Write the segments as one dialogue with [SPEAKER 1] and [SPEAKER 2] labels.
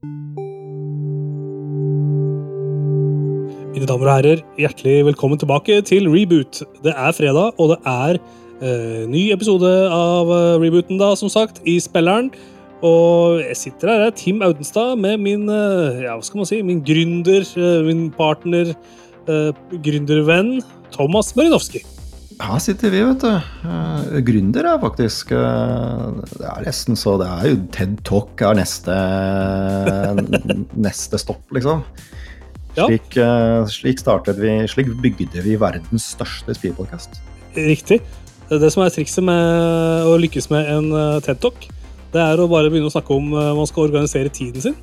[SPEAKER 1] Mine damer og herrer, hjertelig velkommen tilbake til Reboot. Det er fredag, og det er eh, ny episode av eh, Rebooten, da, som sagt, i spilleren. Og jeg sitter her, jeg Tim Audenstad, med min eh, ja, hva skal man si, min gründer, eh, min partner, eh, gründervenn Thomas Marinovskij.
[SPEAKER 2] Her sitter vi, vet du. Uh, gründer er faktisk uh, Det er nesten så Det er jo TED Talk er neste, neste stopp, liksom.
[SPEAKER 1] Ja.
[SPEAKER 2] Slik, uh, slik startet vi Slik bygde vi verdens største Speedpodcast
[SPEAKER 1] Riktig. Det som er trikset med å lykkes med en eh, TED Talk, det er å bare begynne å snakke om eh, man skal organisere tiden sin.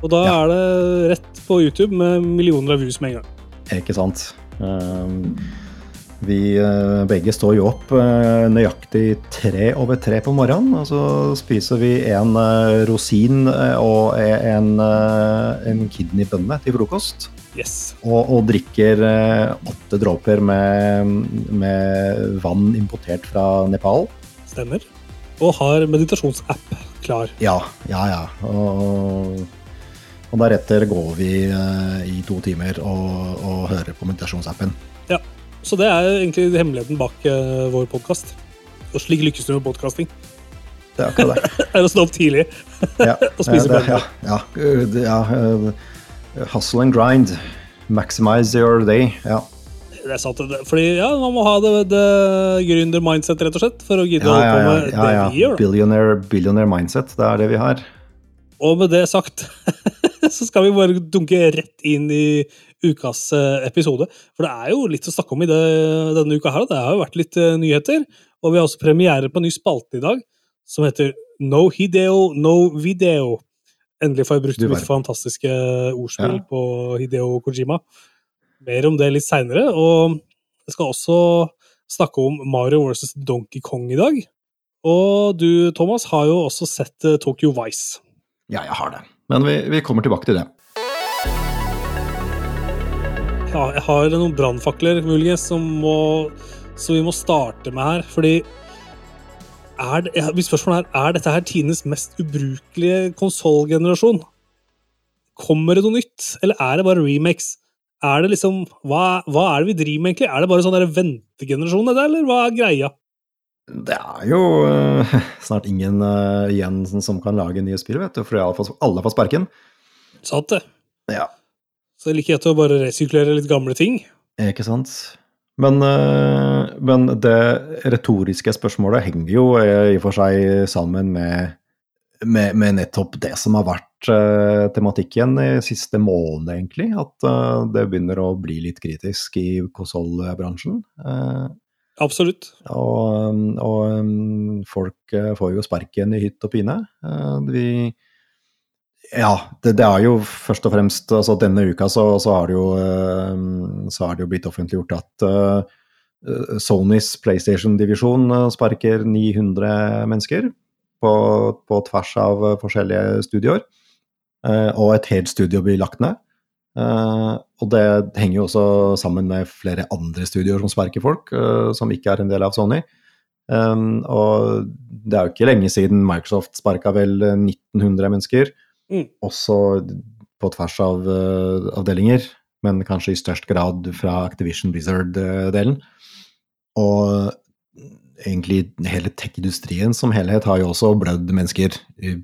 [SPEAKER 1] Og da
[SPEAKER 2] Ja.
[SPEAKER 1] er det rett på YouTube med millioner av views med en gang.
[SPEAKER 2] Ikke sant? Um, vi uh, begge står jo opp uh, nøyaktig tre over tre på morgenen. Og så spiser vi en uh, rosin og en, en kidneybønne til frokost.
[SPEAKER 1] Yes.
[SPEAKER 2] Og, og drikker eh, åtte dråper med, med vann importert fra Nepal.
[SPEAKER 1] Stemmer. Og har meditasjonsapp klar.
[SPEAKER 2] Ja, ja, ja. Og, og deretter går vi eh, i to timer og, og hører på meditasjonsappen.
[SPEAKER 1] Så det er egentlig hemmeligheten bak uh, vår podkast. Og slik lykkes du med podkasting.
[SPEAKER 2] Det er akkurat det.
[SPEAKER 1] Er å stå opp tidlig.
[SPEAKER 2] Ja,
[SPEAKER 1] Og spise bønner.
[SPEAKER 2] ja, ja, ja, øh, Hustle and grind. Maximize your day. Ja,
[SPEAKER 1] Det er sant. Fordi ja, man må ha det, det gründer-mindset, rett og slett, for å gidde å holde på med det vi gjør.
[SPEAKER 2] Billionaire, billionaire mindset. Det er det vi har.
[SPEAKER 1] Og med det sagt, så skal vi bare dunke rett inn i ukas eh, episode. For det er jo litt å snakke om i det, denne uka her. og Det har jo vært litt eh, nyheter. Og vi har også premiere på en ny spalte i dag som heter No Hideo, No Video. Endelig får jeg brukt mitt fantastiske ordspill
[SPEAKER 2] Ja.
[SPEAKER 1] på Hideo Kojima. Mer om det litt seinere. Og jeg skal også snakke om Mario versus Donkey Kong i dag. Og du, Thomas, har jo også sett eh, Tokyo Vice.
[SPEAKER 2] Ja, jeg har det. Men vi, vi kommer tilbake til det.
[SPEAKER 1] Ja, jeg har noen brannfakler, muligens, som, må, som vi må starte med her. Fordi er det, ja, Mitt spørsmål er er dette her Tines mest ubrukelige konsollgenerasjon. Kommer det noe nytt, eller er det bare remakes? Er det liksom, hva, hva er det vi driver med, egentlig? Er det bare sånn ventegenerasjon, dette, eller hva er greia?
[SPEAKER 2] Det er jo uh, snart ingen uh, igjen som- som kan lage nye spill, vet du, for alle får, alle får sparken.
[SPEAKER 1] Sant det.
[SPEAKER 2] Ja.
[SPEAKER 1] Så det er like greit å bare resirkulere litt gamle ting.
[SPEAKER 2] Ikke sant? Men, øh, men det retoriske spørsmålet henger jo øh, i og for seg sammen med, med, med nettopp det som har vært øh, tematikken i siste måned, egentlig. At det begynner å bli litt kritisk i konsollbransjen. Uh,
[SPEAKER 1] Absolutt.
[SPEAKER 2] Og, og um, folk eh, får jo sparken i hytt og pine. Eh, Vi Ja, det, det er jo først og fremst altså Denne uka så, så, det jo, eh, så har det jo blitt offentliggjort at uh, Sonys PlayStation-divisjon eh, sparker 900 mennesker på, på tvers av forskjellige studioer. Uh, Og et helt studio blir lagt ned. Uh, og det henger jo også sammen med flere andre studioer som sparker folk, som ikke er en del av Sony. Um, og det er jo ikke lenge siden Microsoft sparka vel 1900 mennesker,
[SPEAKER 1] Mm.
[SPEAKER 2] også på tvers av uh, avdelinger, men kanskje i størst grad fra Activision Blizzard-delen. Og egentlig hele tech-industrien som helhet har jo også blødd mennesker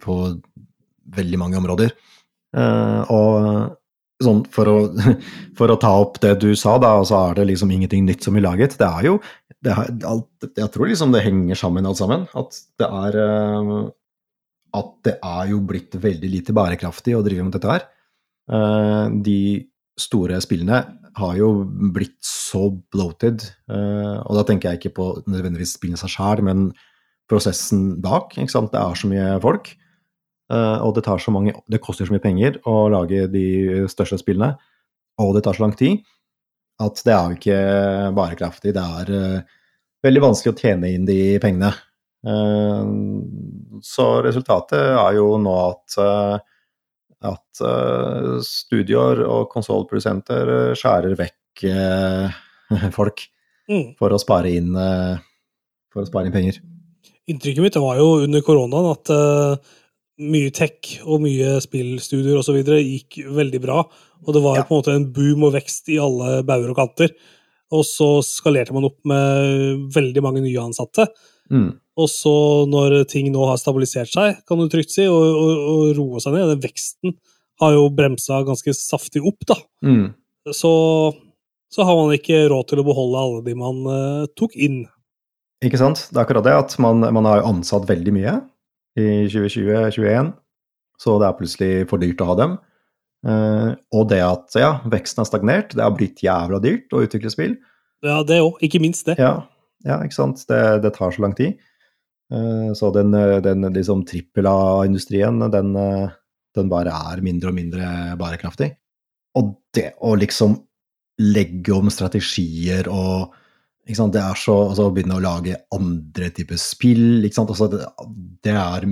[SPEAKER 2] på veldig mange områder. Uh, og sånn for å, for å ta opp det du sa, da, så er det liksom ingenting nytt som vi laget. Det er jo det er, alt, Jeg tror liksom det henger sammen alt sammen. At det er eh, At det er jo blitt veldig lite bærekraftig å drive med dette her. Eh, de store spillene har jo blitt så bloated, eh, og da tenker jeg ikke på nødvendigvis spillene seg sjæl, men prosessen bak. Ikke sant? Det er så mye folk. Eh, og det, tar så mange, det koster så mye penger å lage de største spillene, og det tar så lang tid at det er jo ikke bærekraftig. Det er veldig vanskelig å tjene inn de pengene. Så resultatet er jo nå at, eh, at eh, studioer og konsollprodusenter eh, skjærer vekk folk
[SPEAKER 1] Mm.
[SPEAKER 2] for å spare inn, for å spare inn penger.
[SPEAKER 1] Inntrykket mitt var jo under koronaen at mye tech og mye spillstudier osv. gikk veldig bra. Og det var
[SPEAKER 2] Ja.
[SPEAKER 1] på en måte en boom og vekst i alle bauger og kanter. Og så skalerte man opp med veldig mange nye ansatte.
[SPEAKER 2] Mm.
[SPEAKER 1] Og så, når ting nå har stabilisert seg, kan du trygt si, og, og, og roe seg ned Den veksten har jo bremsa ganske saftig opp, da.
[SPEAKER 2] Mm.
[SPEAKER 1] Så, så har man ikke råd til å beholde alle de man uh, tok inn.
[SPEAKER 2] Ikke sant? Det er akkurat det at man, man har ansatt veldig mye i 2020-2021, så det er plutselig for dyrt å ha dem. Uh, og det at ja, veksten har stagnert, det har blitt jævla dyrt å utvikle spill.
[SPEAKER 1] Ja, det òg. Ikke minst det.
[SPEAKER 2] Ja, ja ikke sant. Det, det tar så lang tid. Eh, så den, den liksom trippel A-industrien, den, eh, den bare er mindre og mindre bærekraftig. Og det å liksom legge om strategier og ikke sant, Det er så altså, begynne å lage andre typer spill ikke sant, altså, det, det er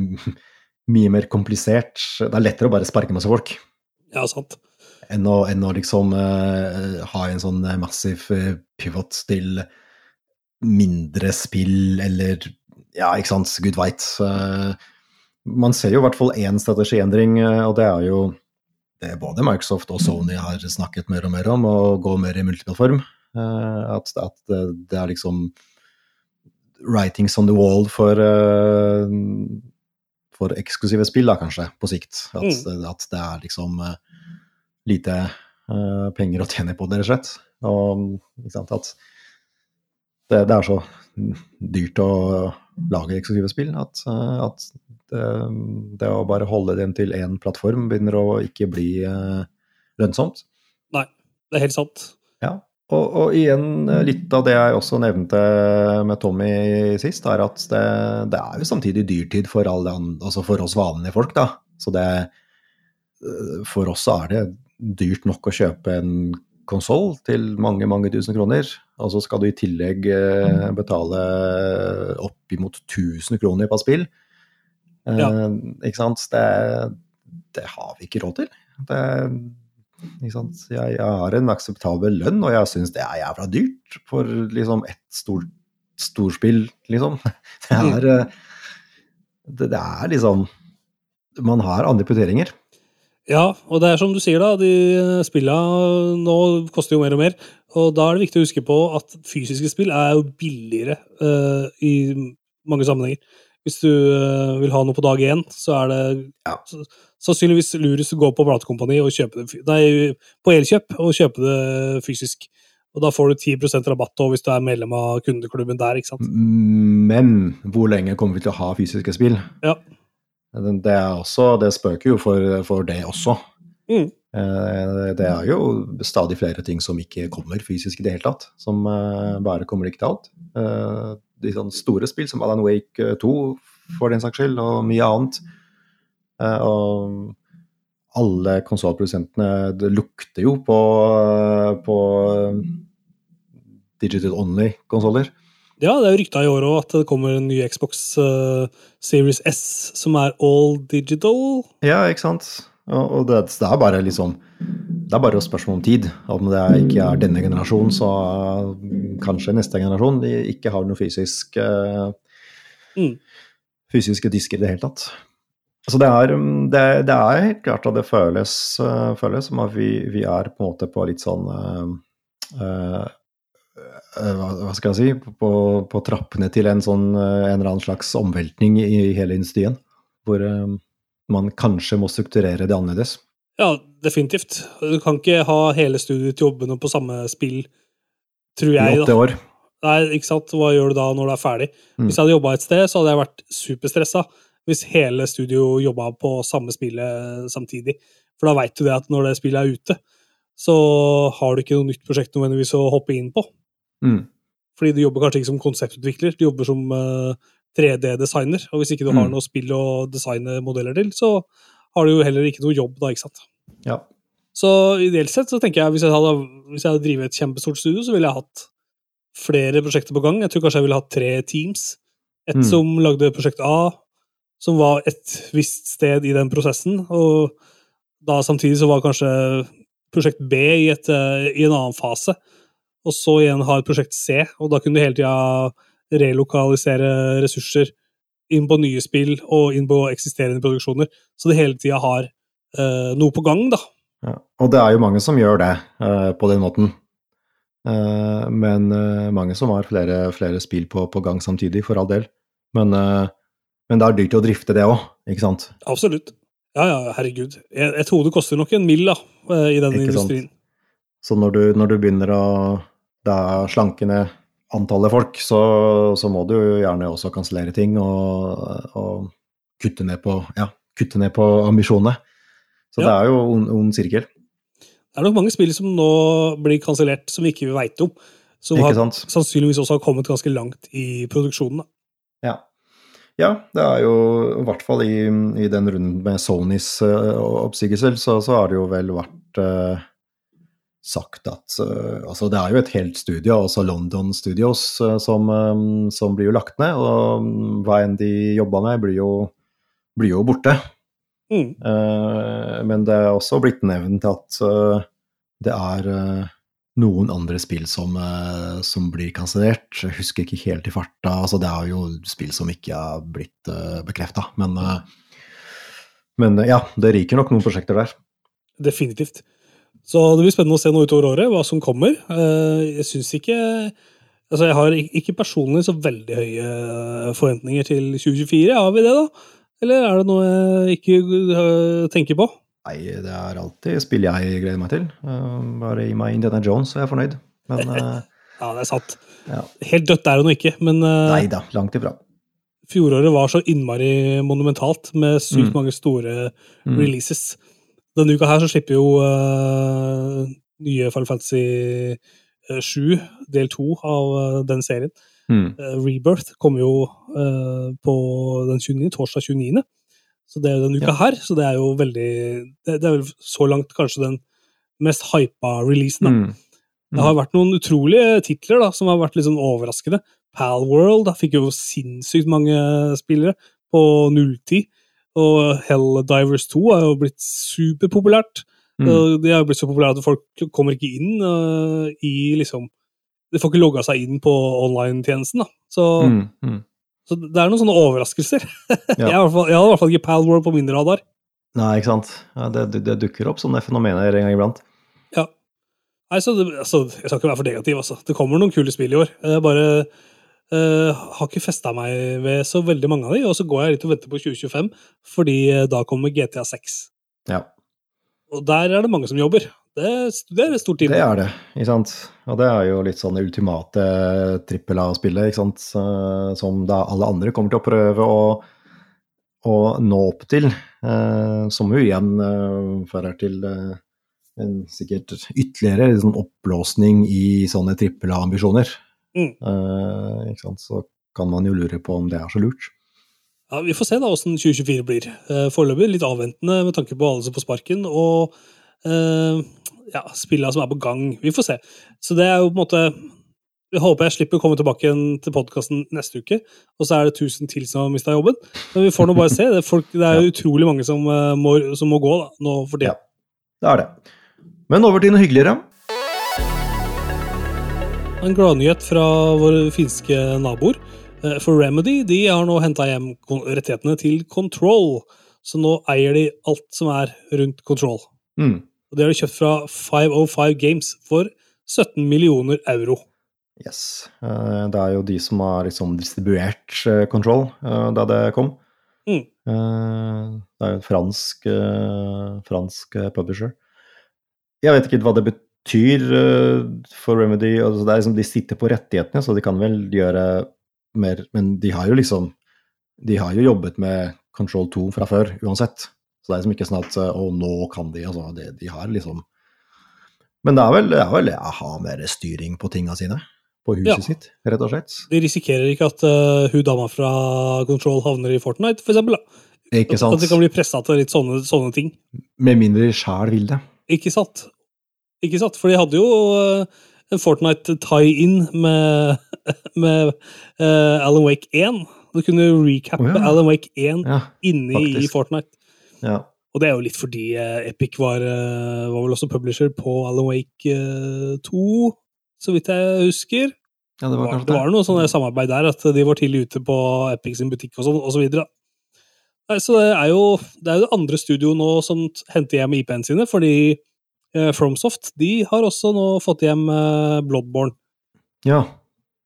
[SPEAKER 2] mye mer komplisert. Det er lettere å bare sparke masse folk
[SPEAKER 1] Ja, sant.
[SPEAKER 2] enn å, enn å liksom uh, ha en sånn massiv eh, pivot til mindre spill, eller Ja, ikke sant, gud veit. Eh, man ser jo i hvert fall én strategiendring, eh, og det er jo det både Microsoft og Sony har snakket mer og mer om, å gå mer i multiplattform. Eh, at, at det, er liksom writings on the wall for for eksklusive spill, da, kanskje, på sikt. At, at det er liksom lite penger å tjene på det, rett og slett. Og ikke sant, at det, det er så dyrt å lage eksklusive spill at, eh, at det, det å bare holde dem til én plattform begynner å ikke bli eh, lønnsomt.
[SPEAKER 1] Nei, det er helt sant.
[SPEAKER 2] Ja. Og, og igjen, eh, litt av det jeg også nevnte med Tommy sist, er at det, det er jo samtidig dyrtid for, alle, altså for oss vanlige folk, da. Så det For oss er det dyrt nok å kjøpe en konsoll til mange, mange tusen kroner. Og så skal du i tillegg eh, betale oppimot 1000 kroner på spill. Eh,
[SPEAKER 1] Ja.
[SPEAKER 2] Ikke sant? Det, det har vi ikke råd til. Det, ikke sant? Jeg, jeg har en akseptabel lønn, og jeg syns det er jævla dyrt for liksom ett stort storspill, liksom. Det er, eh, det, det er liksom Man har andre prioriteringer.
[SPEAKER 1] Ja, og det er som du sier, da. De spillene nå koster jo mer og mer. Og da er det viktig å huske på at fysiske spill er jo billigere uh, i mange sammenhenger. Hvis du uh, vil ha noe på dag én, så er det
[SPEAKER 2] Ja.
[SPEAKER 1] sannsynligvis lurest å gå på platekompani og kjøpe det Nei, på Elkjøp og kjøpe det fysisk. Og da får du 10% rabatt hvis du er medlem av kundeklubben der, ikke sant.
[SPEAKER 2] Men hvor lenge kommer vi til å ha fysiske spill?
[SPEAKER 1] Ja.
[SPEAKER 2] Det, er også, det spøker jo for, for det også.
[SPEAKER 1] Mm.
[SPEAKER 2] Eh, Det er jo stadig flere ting som ikke kommer fysisk i det hele tatt. Som eh, bare kommer digitalt. Eh, De sånne store spill som Alan Wake 2, for den saks skyld, og mye annet. Og alle konsollprodusentene lukter jo på, på digital only-konsoller.
[SPEAKER 1] Ja, det er jo rykta i år òg at det kommer en ny Xbox uh, Series S som er all digital.
[SPEAKER 2] Ja, ikke sant. Og, det, det er bare liksom Det er bare et spørsmål om tid. Om det ikke er denne generasjonen, så uh, kanskje neste generasjon de ikke har noe fysisk uh,
[SPEAKER 1] Mm.
[SPEAKER 2] fysiske disker i det hele tatt. Så det er, um, det, det er helt klart at det føles, uh, føles som at vi, vi er på en måte på litt sånn uh, hva, hva skal jeg si på, på trappene til en sånn uh, en eller annen slags omveltning i hele industrien. Hvor um, man kanskje må strukturere det annerledes.
[SPEAKER 1] Ja, definitivt. Du kan ikke ha hele studiet jobbene på samme spill, tror
[SPEAKER 2] I
[SPEAKER 1] jeg.
[SPEAKER 2] åtte
[SPEAKER 1] da.
[SPEAKER 2] år.
[SPEAKER 1] Nei, ikke sant? Hva gjør du da når du er ferdig?
[SPEAKER 2] Mm.
[SPEAKER 1] Hvis jeg hadde jobba et sted, så hadde jeg vært superstressa hvis hele studio jobba på samme spillet samtidig. For da veit du det at når det spillet er ute, så har du ikke noe nytt prosjekt nødvendigvis å hoppe inn på.
[SPEAKER 2] Mm.
[SPEAKER 1] Fordi du jobber kanskje ikke som konseptutvikler, du jobber som uh, 3D-designer. Og hvis ikke du har
[SPEAKER 2] Mm.
[SPEAKER 1] noe spill å designe modeller til, så har du jo heller ikke noe jobb da, ikke sant.
[SPEAKER 2] Ja.
[SPEAKER 1] Så ideelt sett så tenker jeg hvis jeg hadde, hvis jeg hadde drevet et kjempestort studio, så ville jeg hatt flere prosjekter på gang. Jeg tror kanskje jeg ville hatt tre teams. Et
[SPEAKER 2] Mm.
[SPEAKER 1] som lagde prosjekt A, som var et visst sted i den prosessen, og da samtidig så var kanskje prosjekt B i, et, eh, i en annen fase, og så igjen ha et prosjekt C, og da kunne du hele tida relokalisere ressurser inn på nye spill og inn på eksisterende produksjoner. Så du hele tida har uh, noe på gang, da.
[SPEAKER 2] Ja. Og det er jo mange som gjør det uh, på den måten. Uh, men mange som har flere, flere spill på, på, gang samtidig, for all del. Men, men det er dyrt å drifte det òg, ikke sant?
[SPEAKER 1] Absolutt. Ja, ja, herregud. Jeg, et hode koster nok en mill, da, i den
[SPEAKER 2] Ikke sant. Så når du, når du begynner å slanke ned antallet folk, så, så må du gjerne også kansellere ting og, og kutte, ned på, ja, kutte ned på ambisjonene. Så det er jo ond ond sirkel,
[SPEAKER 1] Det er nok mange spill som nå blir kansellert, som vi ikke veit om. Som har, sannsynligvis også har kommet ganske langt i produksjonen. Da.
[SPEAKER 2] Ja. ja, det er jo i hvert fall i, i den runden med Sonys uh, oppsigelser, så, så har det jo vel vært eh, sagt at eh, Altså, det er jo et helt studio, også London Studios, eh, som, eh, som blir jo lagt ned. Og mm, hva enn de jobba med, blir jo, blir jo borte.
[SPEAKER 1] Mm.
[SPEAKER 2] Uh, men det er også blitt nevnt at uh, det er uh, noen andre spill som, som blir kansellert. Jeg husker ikke helt i farta. Altså, det er jo spill som ikke er blitt uh, bekrefta. Men, men ja, det ryker nok noen prosjekter der.
[SPEAKER 1] Definitivt. Så det blir spennende å se noe utover året, hva som kommer. Eh, Jeg syns ikke Altså, jeg har ikke personlig så veldig høye forventninger til 2024. Har vi det, da? Eller er det noe jeg ikke øh, tenker på?
[SPEAKER 2] Nei, det er alltid spill jeg gleder meg til. Eh, bare gi meg Indiana Jones, så er jeg fornøyd. Men eh,
[SPEAKER 1] Ja, det er sant.
[SPEAKER 2] ja.
[SPEAKER 1] Helt dødt er det nå ikke, men
[SPEAKER 2] Nei da, langt ifra.
[SPEAKER 1] fjoråret var så innmari monumentalt med sykt
[SPEAKER 2] Mm.
[SPEAKER 1] mange store
[SPEAKER 2] Mm.
[SPEAKER 1] releases. Denne uka her så slipper jo uh, nye Final Fantasy øh, 7, del 2 av uh, den serien.
[SPEAKER 2] Mm.
[SPEAKER 1] Uh, Rebirth kommer jo på den 29., torsdag 29. Så det er jo denne uka
[SPEAKER 2] Ja.
[SPEAKER 1] her, så det er jo veldig Det, det er vel så langt kanskje den mest hypa releasen. da.
[SPEAKER 2] Mm.
[SPEAKER 1] Det har vært noen utrolige titler da, som har vært litt sånn overraskende. Palworld da, fikk jo sinnssykt mange spillere på nulltid. Og Helldivers 2 er jo blitt superpopulært.
[SPEAKER 2] Mm.
[SPEAKER 1] Det er jo blitt så populært at folk kommer ikke inn uh, i liksom De får ikke logga seg inn på online-tjenesten. da. Så,
[SPEAKER 2] Mm. Mm.
[SPEAKER 1] så det er noen sånne overraskelser.
[SPEAKER 2] Ja.
[SPEAKER 1] jeg, har fall, jeg hadde i hvert fall ikke Palworld på min radar.
[SPEAKER 2] Nei, ikke sant. Ja, det, det dukker opp sånne fenomener en gang iblant.
[SPEAKER 1] Ja. Nei, så det, altså, Jeg skal ikke være for negativ, altså. Det kommer noen kule spill i år. Jeg bare eh, har ikke festa meg ved så veldig mange av de, og så går jeg litt og venter på 2025, fordi eh, da kommer GTA 6.
[SPEAKER 2] Ja,
[SPEAKER 1] Og der er det mange som jobber. Det, det er et stort team.
[SPEAKER 2] det er det, ikke sant. Og det er jo litt sånn det ultimate trippel A-spillet, ikke sant. Som da alle andre kommer til å prøve å, å nå opp til. Eh, som jo igjen eh, fører til en sikkert ytterligere liksom, oppblåsning i sånne trippel A-ambisjoner.
[SPEAKER 1] Mm.
[SPEAKER 2] Eh, ikke sant. Så kan man jo lure på om det er så lurt.
[SPEAKER 1] Ja, Vi får se da åssen 2024 blir. Eh, Foreløpig litt avventende med tanke på alle som får sparken, og eh, ja, spillene som er på gang. Vi får se. Så det er jo på en måte Jeg håper jeg slipper å komme tilbake igjen til podkasten neste uke, og så er det 1000 til som har mista jobben. Men vi får nå bare se. Det er, folk, det er utrolig mange som, eh, må, som må gå da, nå for tida.
[SPEAKER 2] Ja. Det er det. Men over til noe hyggeligere.
[SPEAKER 1] En gladnyhet fra våre finske naboer. Eh, For Remedy de har nå henta hjem rettighetene til Control. Så nå eier de alt som er rundt Control.
[SPEAKER 2] Mm.
[SPEAKER 1] Og det har de kjøpt fra 505 Games for 17 millioner euro.
[SPEAKER 2] Yes. Eh, Det er jo de som har liksom distribuert eh, Control da det kom.
[SPEAKER 1] Mm.
[SPEAKER 2] Det er jo en fransk, fransk publisher. Jeg vet ikke hva det betyr eh, for Remedy. Altså det er liksom, de sitter på rettighetene, så de kan vel gjøre mer Men de har jo liksom De har jo jobbet med Control 2 fra før, uansett. Så det er liksom ikke sånn at Å, nå kan de. Altså, de, de har liksom Men det er vel, det er vel å ha mer styring på tinga sine. På huset
[SPEAKER 1] Ja.
[SPEAKER 2] sitt, rett og slett.
[SPEAKER 1] De risikerer ikke at uh, hun dama fra Control havner i Fortnite, for eksempel. Da.
[SPEAKER 2] Ikke sant?
[SPEAKER 1] At de kan bli pressa til litt sånne, sånne ting.
[SPEAKER 2] Med mindre de sjæl vil det.
[SPEAKER 1] Ikke sant? Ikke sant? For de hadde jo eh, en Fortnite tie-in med, med uh, Alan Wake 1. Du kunne recappe
[SPEAKER 2] oh, ja.
[SPEAKER 1] Alan Wake 1
[SPEAKER 2] Ja.
[SPEAKER 1] inne i. Fortnite.
[SPEAKER 2] ja.
[SPEAKER 1] Og det er jo litt fordi eh, Epic var, var vel også publisher på Alan Wake eh, 2, så vidt jeg husker.
[SPEAKER 2] Ja, det var
[SPEAKER 1] var,
[SPEAKER 2] kanskje
[SPEAKER 1] det var noe sånn samarbeid der, at de var tidlig ute på Epic sin butikk og, sånn, og så videre. Nei, så det er jo det er jo det andre studio nå som henter hjem IP-ene sine, fordi Fromsoft de har også nå fått hjem eh, Bloodborne.
[SPEAKER 2] Ja,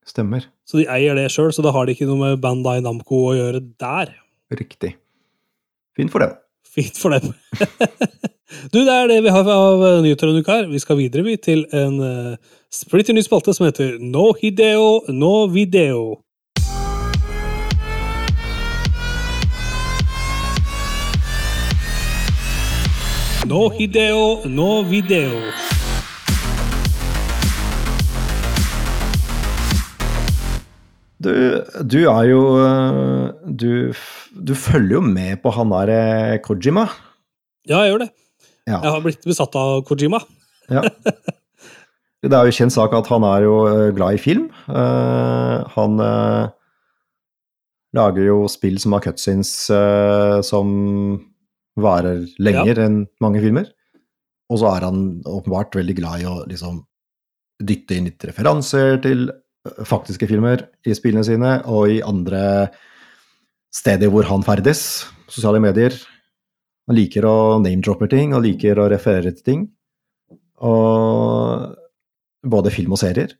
[SPEAKER 2] stemmer.
[SPEAKER 1] Så de eier det sjøl, så da har de ikke noe med Bandai Namco å gjøre der.
[SPEAKER 2] Riktig. Fint for dem.
[SPEAKER 1] Fint for dem. du, det er det vi har av eh, nyheter denne uka her. Vi skal videre vi, til en uh, splitter ny spalte som heter No Hideo, No Video. No Hideo, No Video.
[SPEAKER 2] Du, du er jo øh, du, du følger jo med på han der eh, Kojima.
[SPEAKER 1] Ja, jeg gjør det.
[SPEAKER 2] Ja.
[SPEAKER 1] Jeg har blitt besatt av Kojima.
[SPEAKER 2] ja. Det er jo kjent sak at han er jo øh, glad i film. Uh, han uh, lager jo spill som har cutscenes uh, som varer lenger enn mange filmer. Og så er han åpenbart veldig glad i å liksom dytte inn litt referanser til øh, faktiske filmer i spillene sine, og i andre steder hvor han ferdes, sosiale medier. Han liker å name-droppe ting, og liker å referere til ting. Og både film og serier.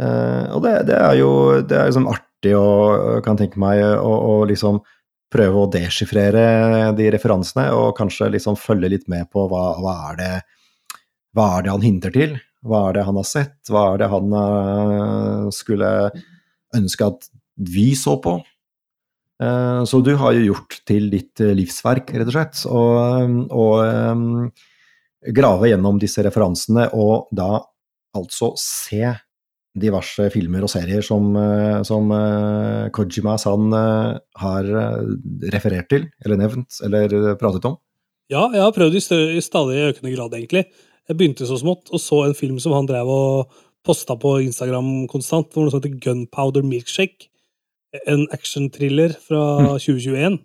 [SPEAKER 2] Eh, og det, det er jo det er liksom artig å kan tenke meg å liksom prøve å deskifrere de referansene, og kanskje liksom følge litt med på hva, hva, er det, hva er det han hinter til? Hva er det han har sett? Hva er det han eh, skulle ønske at vi så på? Eh, så du har jo gjort til ditt eh, livsverk, rett og slett, eh, grave gjennom disse referansene, og da altså se diverse filmer og serier som, eh, som eh, Kojima-san eh, har referert til, eller nevnt, eller pratet om.
[SPEAKER 1] Ja, jeg har prøvd i, i stadig økende grad, egentlig. Jeg begynte så smått og så en film som han drev og posta på Instagram konstant, hvor noe som heter Gunpowder Milkshake. En actionthriller fra
[SPEAKER 2] Mm.
[SPEAKER 1] 2021.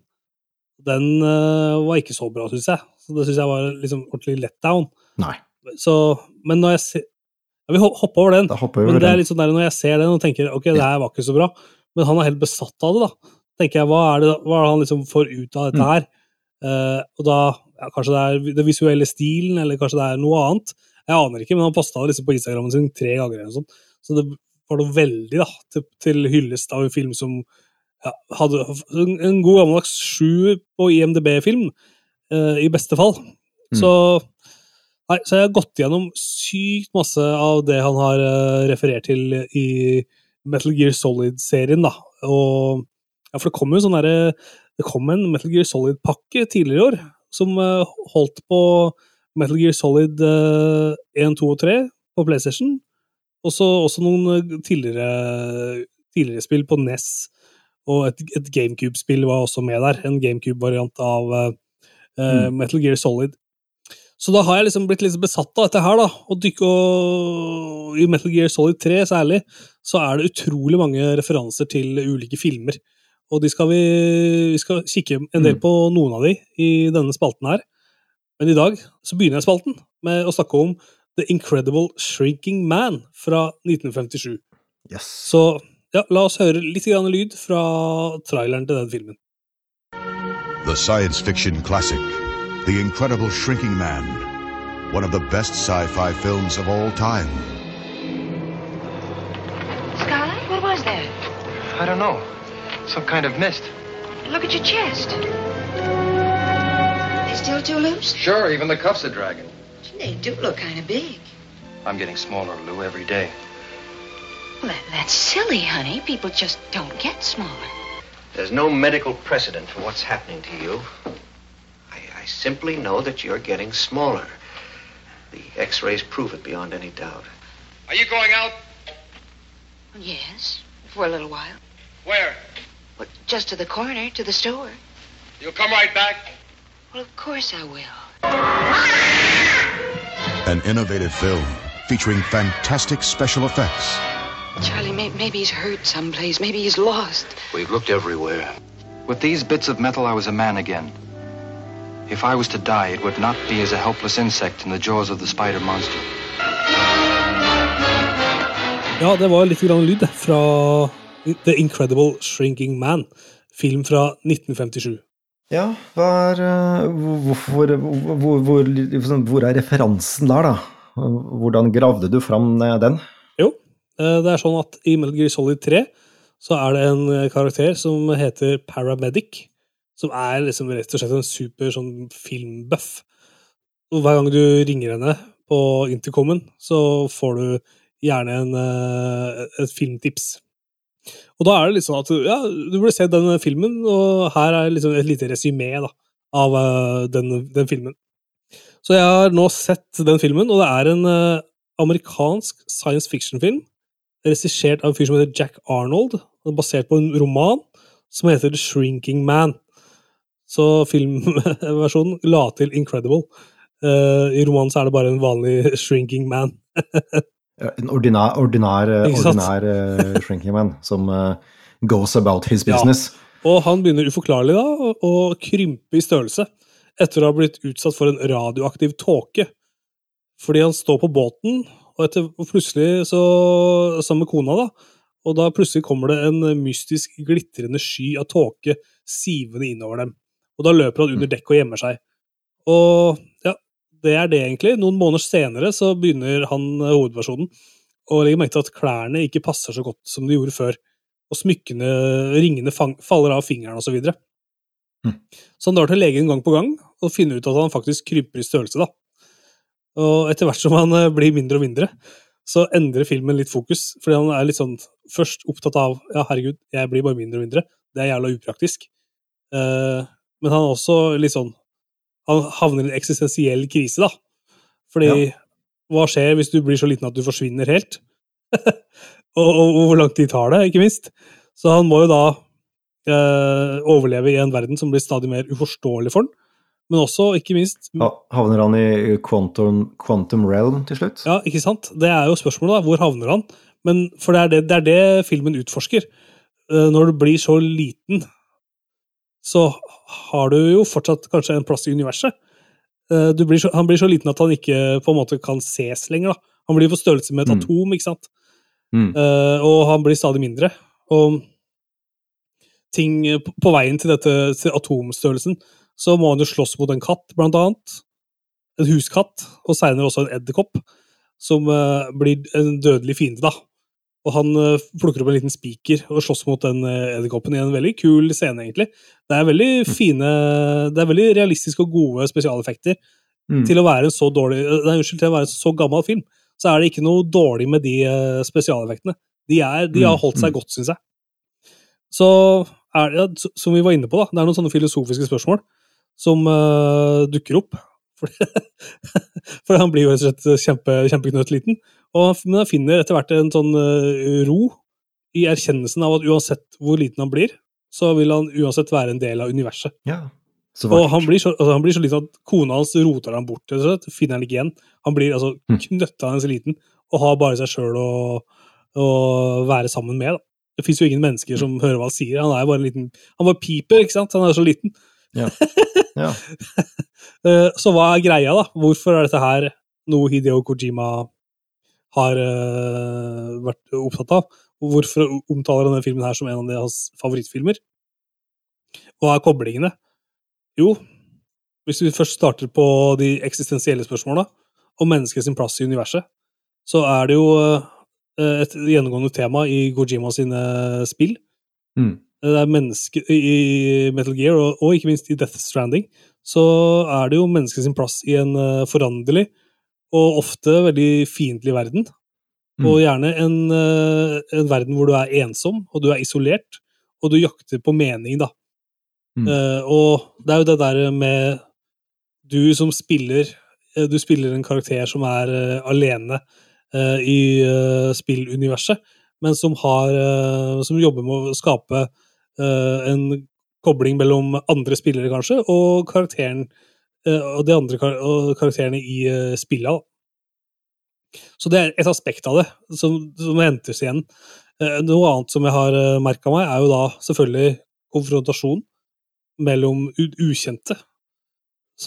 [SPEAKER 1] Den uh, var ikke så bra, syns jeg. Så det syns jeg var liksom ordentlig letdown.
[SPEAKER 2] Nei,
[SPEAKER 1] Så, men når jeg ser Jeg vil hoppe over den.
[SPEAKER 2] hopper vi
[SPEAKER 1] Men
[SPEAKER 2] over
[SPEAKER 1] det er litt sånn der når jeg ser den og tenker ok, det her var ikke så bra, men han er helt besatt av det, da. tenker jeg, Hva er det, hva er det han liksom får ut av dette
[SPEAKER 2] Mm.
[SPEAKER 1] her? Eh, og da ja, Kanskje det er den visuelle stilen, eller kanskje det er noe annet. Jeg aner ikke, men han posta det liksom på Instagrammen sin tre ganger. eller noe sånt. Så det var noe veldig da, til, til hyllest av en film som ja, hadde en, en god gammeldags sju på IMDb-film, uh, i beste fall.
[SPEAKER 2] Mm.
[SPEAKER 1] Så Nei, så jeg har gått gjennom sykt masse av det han har eh, referert til i Metal Gear Solid-serien, da. Og ja, for det kom jo sånn derre Det kom en Metal Gear Solid-pakke tidligere i år som eh, holdt på Metal Gear Solid eh, 1, 2 og 3 på PlayStation. Og så også noen eh, tidligere, tidligere spill på NES. Og et, et GameCube-spill var også med der. En GameCube-variant av uh, mm. Metal Gear Solid. Så da har jeg liksom blitt litt besatt av dette her, da. Og dykke og I Metal Gear Solid 3 særlig, så er det utrolig mange referanser til ulike filmer. Og de skal vi, vi skal kikke en del
[SPEAKER 2] Mm.
[SPEAKER 1] på noen av de i denne spalten her. Men i dag så begynner jeg spalten med å snakke om The Incredible Shrinking Man fra 1957.
[SPEAKER 2] Yes.
[SPEAKER 1] Så ja, la oss høre litt grann lyd fra traileren til den filmen.
[SPEAKER 3] The science fiction classic, The Incredible Shrinking Man. One of the best sci fi films of all time.
[SPEAKER 4] Scarlet, what was that?
[SPEAKER 5] I don't know. Some kind of mist.
[SPEAKER 4] Look at your chest. They still too loose?
[SPEAKER 5] Sure, even the cuffs are dragging.
[SPEAKER 4] They do look kind of big.
[SPEAKER 5] I'm getting smaller, Lou, every day.
[SPEAKER 4] Well, that, that's silly, honey. People just don't get smaller.
[SPEAKER 6] There's no medical precedent for what's happening to you. I, I simply know that you're getting smaller. The x-rays prove it beyond any doubt.
[SPEAKER 5] Are you going out?
[SPEAKER 4] Yes, for a little while.
[SPEAKER 5] Where?
[SPEAKER 4] Well, just to the corner, to the store.
[SPEAKER 5] You'll come right back?
[SPEAKER 4] Well, of course I will.
[SPEAKER 3] An innovative film featuring fantastic special effects.
[SPEAKER 4] Charlie, may, maybe he's hurt someplace. Maybe he's lost.
[SPEAKER 6] We've looked everywhere.
[SPEAKER 5] With these bits of metal, I was a man again. If I was to die, it would not be as a helpless insect in the jaws of the spider monster.
[SPEAKER 1] Ja, det var litt grann lyd fra The Incredible Shrinking Man, film fra 1957.
[SPEAKER 2] Ja, hva er eh, hvor, hvor, hvor, liksom, hvor er referansen der, da? Hvordan gravde du fram eh, den?
[SPEAKER 1] Jo, eh, det er sånn at i Metal Gear Solid 3 så er det en karakter som heter Paramedic, som er liksom rett og slett en super sånn filmbuff. Og hver gang du ringer henne på intercomen, så får du gjerne en, eh, et filmtips. Og da er det sånn at ja, du burde se den filmen, og her er liksom et lite resymé av eh, den, den filmen. Så jeg har nå sett den filmen, og det er en eh, amerikansk science fiction-film regissert av en fyr som heter Jack Arnold, basert på en roman som heter The Shrinking Man. Så filmversjonen la til Incredible. Uh, I romanen så er det bare en vanlig shrinking man.
[SPEAKER 2] Ja, En ordinær, ordinær, eh,
[SPEAKER 1] sant?
[SPEAKER 2] ordinær uh, shrinking man som uh, goes about his
[SPEAKER 1] Ja.
[SPEAKER 2] business.
[SPEAKER 1] Og han begynner uforklarlig da å- å krympe i størrelse etter å ha blitt utsatt for en radioaktiv tåke. Fordi han står på båten, og etter, og plutselig så, sammen med kona, da, og da plutselig kommer det en mystisk glitrende sky av tåke sivende innover dem. Og da løper han under dekk og gjemmer seg. Og ja, det er det egentlig. Noen måneder senere så begynner han hovedversjonen og legger legge merke til at klærne ikke passer så godt som de gjorde før. Og smykkene, ringene faller av fingeren osv. Så, videre.
[SPEAKER 2] Mhm.
[SPEAKER 1] så han drar til legen gang på gang og finner ut at han faktisk krymper i størrelse. da. Og etter hvert som han eh, blir mindre og mindre, så endrer filmen litt fokus. Fordi han er litt sånn først opptatt av ja, herregud, jeg blir bare mindre og mindre. Det er jævla upraktisk. Eh, men han er også litt sånn Han havner i en eksistensiell krise, da. Fordi
[SPEAKER 2] Ja.
[SPEAKER 1] hva skjer hvis du blir så liten at du forsvinner helt? og, og, og hvor lang tid tar det, ikke minst? Så han må jo da eh, overleve i en verden som blir stadig mer uforståelig for han. Men også, ikke minst
[SPEAKER 2] Ha- Havner han i quantum, quantum realm til slutt?
[SPEAKER 1] Ja, ikke sant? Det er jo spørsmålet, da. Hvor havner han? Men For det er det, det, er det filmen utforsker. Eh, Når du blir så liten, så har du jo fortsatt kanskje en plass i universet. Eh, Du blir så, han blir så liten at han ikke på en måte kan ses lenger. da. Han blir på størrelse med et
[SPEAKER 2] Mm.
[SPEAKER 1] atom, ikke sant?
[SPEAKER 2] Mm.
[SPEAKER 1] Uh, og han blir stadig mindre. Og ting på på veien til dette til atomstørrelsen, så må han jo slåss mot en katt, blant annet. En huskatt, og seinere også en edderkopp, som uh, blir en dødelig fiende, da. Og han eh, plukker opp en liten spiker og slåss mot den eh, edderkoppen i en veldig kul scene, egentlig. Det er veldig fine Det er veldig realistiske og gode spesialeffekter
[SPEAKER 2] Mm.
[SPEAKER 1] til å være en så dårlig Nei, unnskyld, til å være en så gammel film, så er det ikke noe dårlig med de eh, spesialeffektene. De, er, de har
[SPEAKER 2] Mm,
[SPEAKER 1] holdt seg
[SPEAKER 2] mm.
[SPEAKER 1] godt, syns jeg. Så er det, som vi var inne på, da, det er noen sånne filosofiske spørsmål som uh, dukker opp. For, for han blir jo rett og slett kjempe, kjempeknøttliten. Og Men han finner etter hvert en sånn eh, ro i erkjennelsen av at uansett hvor liten han blir, så vil han uansett være en del av universet.
[SPEAKER 2] Ja.
[SPEAKER 1] Og han blir, så, altså, han blir så liten at kona hans roter ham bort. så slett. Finner han ikke igjen. Han blir altså
[SPEAKER 2] Mm.
[SPEAKER 1] knøttende liten og har bare seg sjøl å, å være sammen med. Da. Det fins jo ingen mennesker som hører hva han sier. Han er bare en liten Han bare piper, ikke sant? Han er så liten.
[SPEAKER 2] Ja. Ja.
[SPEAKER 1] Eh, Så hva er greia, da? Hvorfor er dette her noe Hideo Kojima har eh, vært opptatt av? Hvorfor omtaler han denne filmen her som en av de- hans favorittfilmer? Hva er koblingene? Jo, hvis vi først starter på de eksistensielle spørsmåla om menneskets plass i universet, så er det jo eh, et gjennomgående tema i Kojima sine spill.
[SPEAKER 2] Mm.
[SPEAKER 1] Det er menneske, I Metal Gear, og, og ikke minst i Death Stranding, så er det jo menneskets plass i en eh, foranderlig og ofte veldig fiendtlig verden.
[SPEAKER 2] Mm.
[SPEAKER 1] Og gjerne en, eh, en verden hvor du er ensom, og du er isolert, og du jakter på mening, da.
[SPEAKER 2] Mm.
[SPEAKER 1] Uh, og det er jo det der med Du som spiller eh, Du spiller en karakter som er uh, alene uh, i spilluniverset, men som har Som jobber med å skape en kobling mellom andre spillere, kanskje, og karakteren og de andre kar og karakterene i uh, spillet. Så det er et aspekt av det som, som hentes igjen. Eh, noe annet som jeg har merka meg, er jo da selvfølgelig konfrontasjon mellom ukjente.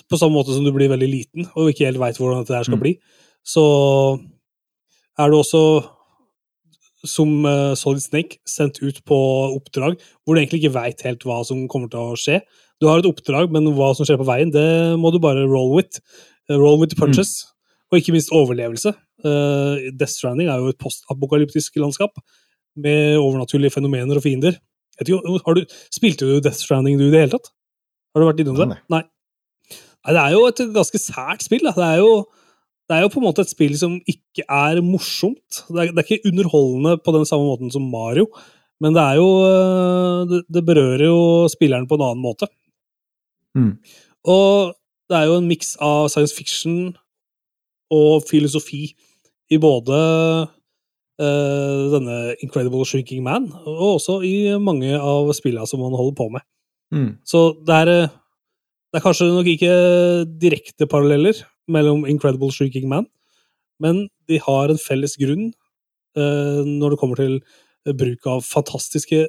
[SPEAKER 1] På samme måte som du blir veldig liten og ikke helt veit hvordan dette her skal
[SPEAKER 2] Mm.
[SPEAKER 1] bli, så er du også som eh, Solid Snake sendt ut på oppdrag hvor du egentlig ikke veit helt hva som kommer til å skje. Du har et oppdrag, men hva som skjer på veien, det må du bare roll with. Eh, Roll with the punches. Og ikke minst overlevelse. Uh, Death Stranding er jo et postapokalyptisk landskap med overnaturlige fenomener og fiender. Ikke, har du, spilte du Death Stranding du i det hele tatt? Har du vært innom det?
[SPEAKER 2] Nei,
[SPEAKER 1] Nei. Det er jo et ganske sært spill. Det, er jo, det er jo på en måte et spill som ikke er morsomt. Det er, det er ikke underholdende på den samme måten som Mario, men det er jo Det, det berører jo spilleren på en annen måte.
[SPEAKER 2] Mm.
[SPEAKER 1] Og det er jo en miks av science fiction og filosofi i både uh, denne Incredible Shrinking Man, og også i mange av spillene som man holder på med.
[SPEAKER 2] Mm.
[SPEAKER 1] Så det er, eh, det er kanskje nok ikke direkte paralleller mellom Incredible Shrinking Man, men de har en felles grunn uh, når det kommer til bruk av fantastiske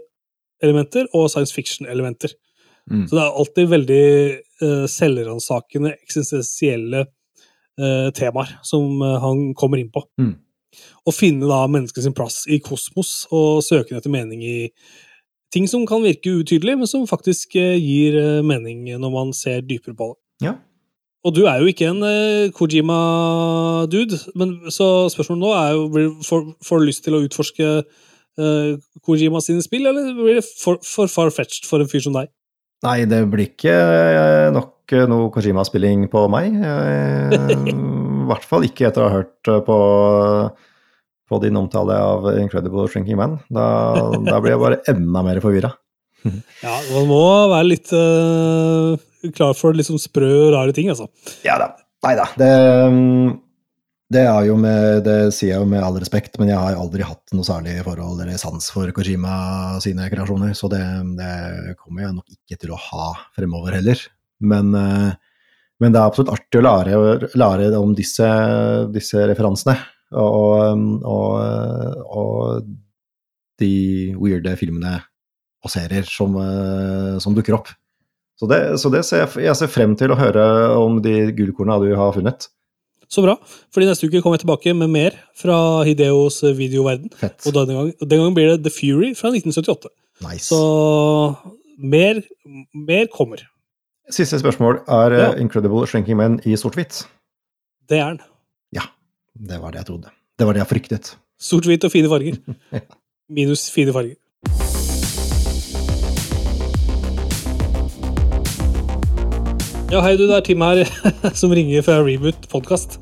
[SPEAKER 1] elementer og science fiction-elementer.
[SPEAKER 2] Mm.
[SPEAKER 1] Så det er alltid veldig uh, selvransakende, eksistensielle uh, temaer som uh, han kommer inn på.
[SPEAKER 2] Mm.
[SPEAKER 1] Å finne da mennesket sin plass i kosmos og søken etter mening i ting som kan virke utydelig, men som faktisk gir mening når man ser dypere på det.
[SPEAKER 2] Ja.
[SPEAKER 1] Og du er jo ikke en Kojima-dude, men så spørsmålet nå er jo får du lyst til å utforske uh, Kojima sine spill, eller blir det for, for far-fetched for en fyr som deg?
[SPEAKER 2] Nei, det blir ikke eh, nok eh, noe Kojima-spilling på meg. Eh, I hvert fall ikke etter å ha hørt på, på din omtale av Incredible Shrinking Man. Da, da blir jeg bare enda mer forvirra.
[SPEAKER 1] Ja, man må være litt uh, klar for litt sånn sprø rare ting, altså.
[SPEAKER 2] Ja da. Nei da. Det, mm, det, er jo med, det sier jeg jo med all respekt, men jeg har aldri hatt noe særlig forhold eller sans for Kojima sine kreasjoner, så det, det kommer jeg nok ikke til å ha fremover heller. Men, eh, men det er absolutt artig å lære, lære om disse, disse referansene. Og, og, og de weirde filmene og serier som, eh, som dukker opp. Så, det, så det ser jeg, jeg ser frem til å høre om de gullkorna du har funnet.
[SPEAKER 1] Så bra, fordi neste uke kommer jeg tilbake med mer fra Hideos videoverden.
[SPEAKER 2] Fett.
[SPEAKER 1] Og denne gangen, den gangen blir det The Fury fra 1978.
[SPEAKER 2] Nice.
[SPEAKER 1] Så mer, mer kommer.
[SPEAKER 2] Siste spørsmål. Er
[SPEAKER 1] Ja.
[SPEAKER 2] eh, Incredible Shrinking Men i sort-hvitt?
[SPEAKER 1] Det er den.
[SPEAKER 2] Ja. Det var det jeg trodde. Det var det jeg fryktet.
[SPEAKER 1] Sort-hvitt og fine farger. Minus fine farger. Ja, hei du, det er Tim her som ringer fra Reboot podkast.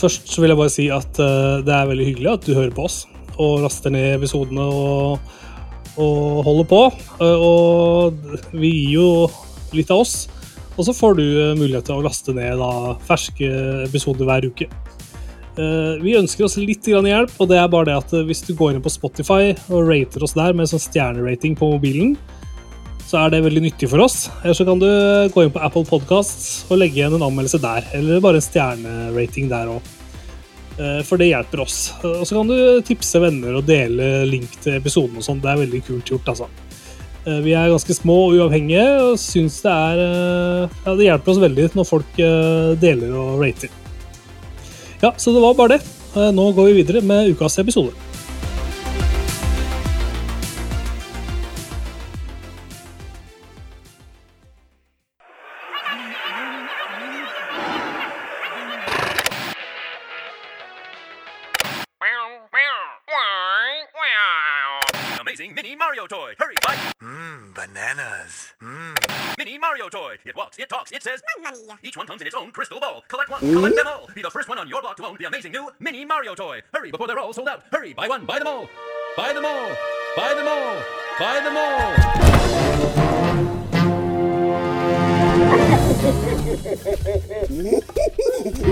[SPEAKER 1] Først så vil jeg bare si at eh, det er veldig hyggelig at du hører på oss og raster ned episodene og, og holder på. Eh, Og vi gir jo litt av oss, og så får du eh, mulighet til å laste ned da, ferske episoder hver uke. Eh, vi ønsker oss litt hjelp, og det er bare det at eh, hvis du går inn på Spotify og rater oss der med sånn stjernerating på mobilen, så er det veldig nyttig for oss. Eller så kan du gå inn på Apple Podcasts og legge igjen en anmeldelse der, eller bare en stjernerating der òg. For det hjelper oss. Og så kan du tipse venner og dele link til episoden og sånn. Det er veldig kult gjort, altså. Eh, Vi er ganske små og uavhengige og syns det er eh, Ja, det hjelper oss veldig når folk eh, deler og rater. Ja, så det var bare det. Eh, Nå går vi videre med ukas episode.
[SPEAKER 7] Mario toy. It walks, it talks, it says, Mamma mia. Each one comes in its own crystal ball. Collect one, collect them all. Be the first one on your block to own the amazing new mini Mario toy. Hurry before they're all sold out. Hurry, buy one, buy them all. Buy them all. Buy them all. Buy them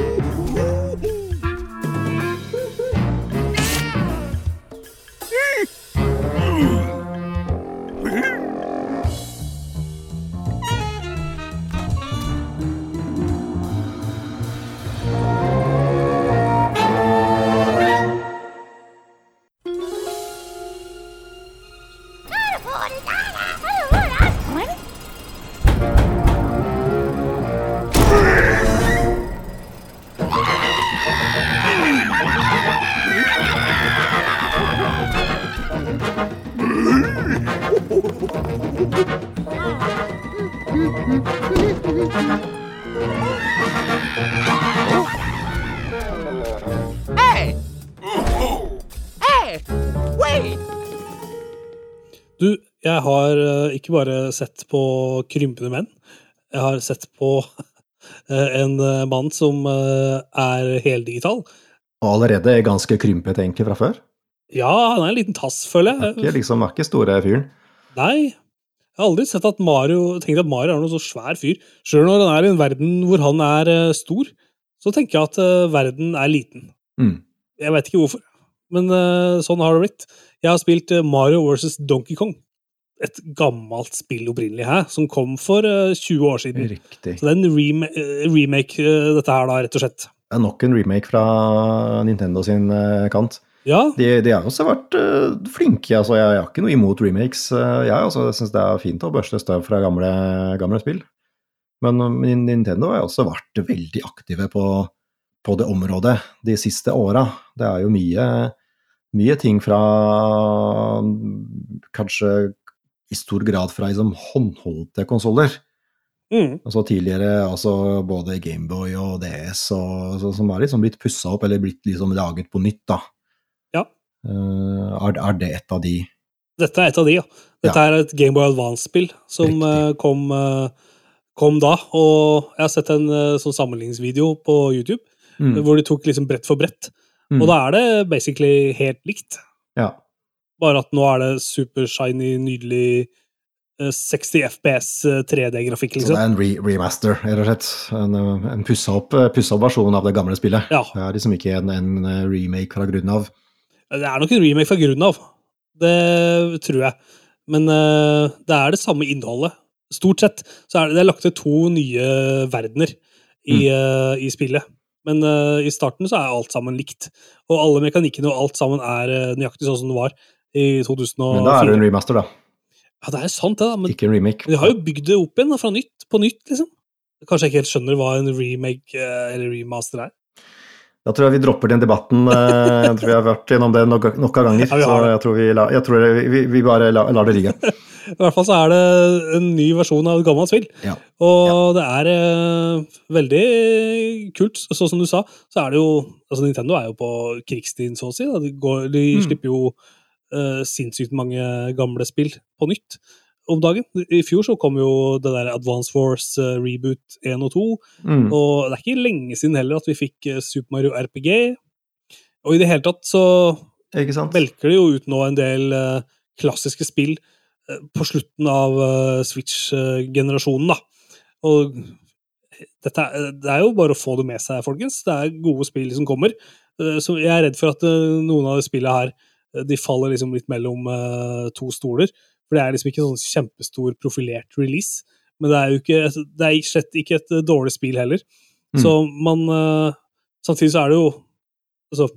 [SPEAKER 7] all.
[SPEAKER 1] på krympende menn. Jeg har sett på eh, en eh, mann som eh, er heldigital.
[SPEAKER 2] Og allerede er ganske krympet egentlig fra før.
[SPEAKER 1] Ja, han er en liten tass, føler
[SPEAKER 2] Er
[SPEAKER 1] jeg.
[SPEAKER 2] ikke liksom er ikke store fyren.
[SPEAKER 1] Nei. Jeg har aldri sett at Mario, tenkt at Mario er noen så svær fyr. Sjøl når han er i en verden hvor han er stor, så tenker jeg at verden er liten.
[SPEAKER 2] Mm.
[SPEAKER 1] Jeg vet ikke hvorfor, men sånn har det blitt. Jeg har spilt Mario vs. Donkey Kong. Et gammelt spill opprinnelig her, som kom for eh, 20 år siden.
[SPEAKER 2] Riktig.
[SPEAKER 1] Så det er en rema eh, remake, eh, dette her, da, rett og slett.
[SPEAKER 2] Det er nok en remake fra Nintendo sin eh, kant.
[SPEAKER 1] Ja,
[SPEAKER 2] De, de har også vært eh, flinke. altså Jeg, jeg har ikke noe imot remakes. eh, jeg altså, syns det er fint å børste støv fra gamle, gamle spill. Men eh, men Nintendo har også vært veldig aktive på, på det området de siste åra. Det er jo mye, mye ting fra Kanskje i stor grad fra liksom, håndholdte konsoller.
[SPEAKER 1] mm,
[SPEAKER 2] Altså tidligere altså både Gameboy og DS og, så, som har liksom blitt pussa opp, eller blitt liksom laget på nytt, da.
[SPEAKER 1] Ja.
[SPEAKER 2] Uh, er, er det et av de
[SPEAKER 1] dette er et av de, ja. Dette er et Gameboy Advance-spill som eh, kom, uh, kom da. Og jeg har sett en sånn sammenligningsvideo på YouTube
[SPEAKER 2] Mm.
[SPEAKER 1] hvor de tok liksom brett for brett.
[SPEAKER 2] Mm.
[SPEAKER 1] Og da er det basically helt likt.
[SPEAKER 2] Ja.
[SPEAKER 1] Bare at nå er det super shiny, nydelig eh, 60 FPS eh, 3D-grafikk,
[SPEAKER 2] Så det
[SPEAKER 1] liksom.
[SPEAKER 2] er en re remaster, rett og slett. En, eh, en pussa opp, pussa opp versjon av det gamle spillet.
[SPEAKER 1] Ja.
[SPEAKER 2] Det er liksom ikke en, en eh, remake fra grunnen av.
[SPEAKER 1] Det er nok en remake fra grunnen av. Det tror jeg. Men uh, det er det samme innholdet. Stort sett så er det, det er lagt til to nye verdener i, eh, i spillet. Men uh, i starten så er alt sammen likt. Og alle mekanikkene og alt sammen er eh, nøyaktig sånn som det var i 2004.
[SPEAKER 2] Men da er det en remaster, da.
[SPEAKER 1] Ja, det er sant, det, da. Men
[SPEAKER 2] Ikke en remake.
[SPEAKER 1] de har jo bygd det opp igjen da, fra nytt, på nytt, liksom. Kanskje jeg ikke helt skjønner hva en remake eh, eller remaster er.
[SPEAKER 2] Da tror jeg vi dropper den debatten. eh, Jeg tror vi har vært gjennom det nok, nok av ganger.
[SPEAKER 1] Ja,
[SPEAKER 2] så jeg tror, vi, la, jeg tror vi, vi bare lar lar det ligge.
[SPEAKER 1] I hvert fall så er det en ny versjon av et gammelt spill.
[SPEAKER 2] Ja.
[SPEAKER 1] Og det er eh, veldig kult. Sånn som du sa, så er det jo altså Nintendo er jo på krigsstien, så å si. De, går, de
[SPEAKER 2] Mm.
[SPEAKER 1] slipper jo eh, sinnssykt mange gamle spill på nytt om dagen. I fjor så kom jo det der Advance Force uh, Reboot 1 og 2.
[SPEAKER 2] Mm.
[SPEAKER 1] Og det er ikke lenge siden heller at vi fikk uh, Super Mario RPG. Og i det hele tatt så velker det jo ut nå en del uh, klassiske spill på slutten av Switch-generasjonen, da. Og dette det er jo bare å få det med seg, folkens. Det er gode spill som kommer. Så jeg er redd for at noen av de spillene her de faller liksom litt mellom eh, to stoler. For det er liksom ikke sånn kjempestor profilert release. Men det er jo ikke, det er slett ikke et eh, dårlig spill heller.
[SPEAKER 2] Mm.
[SPEAKER 1] Så man eh, Samtidig så er det jo Altså,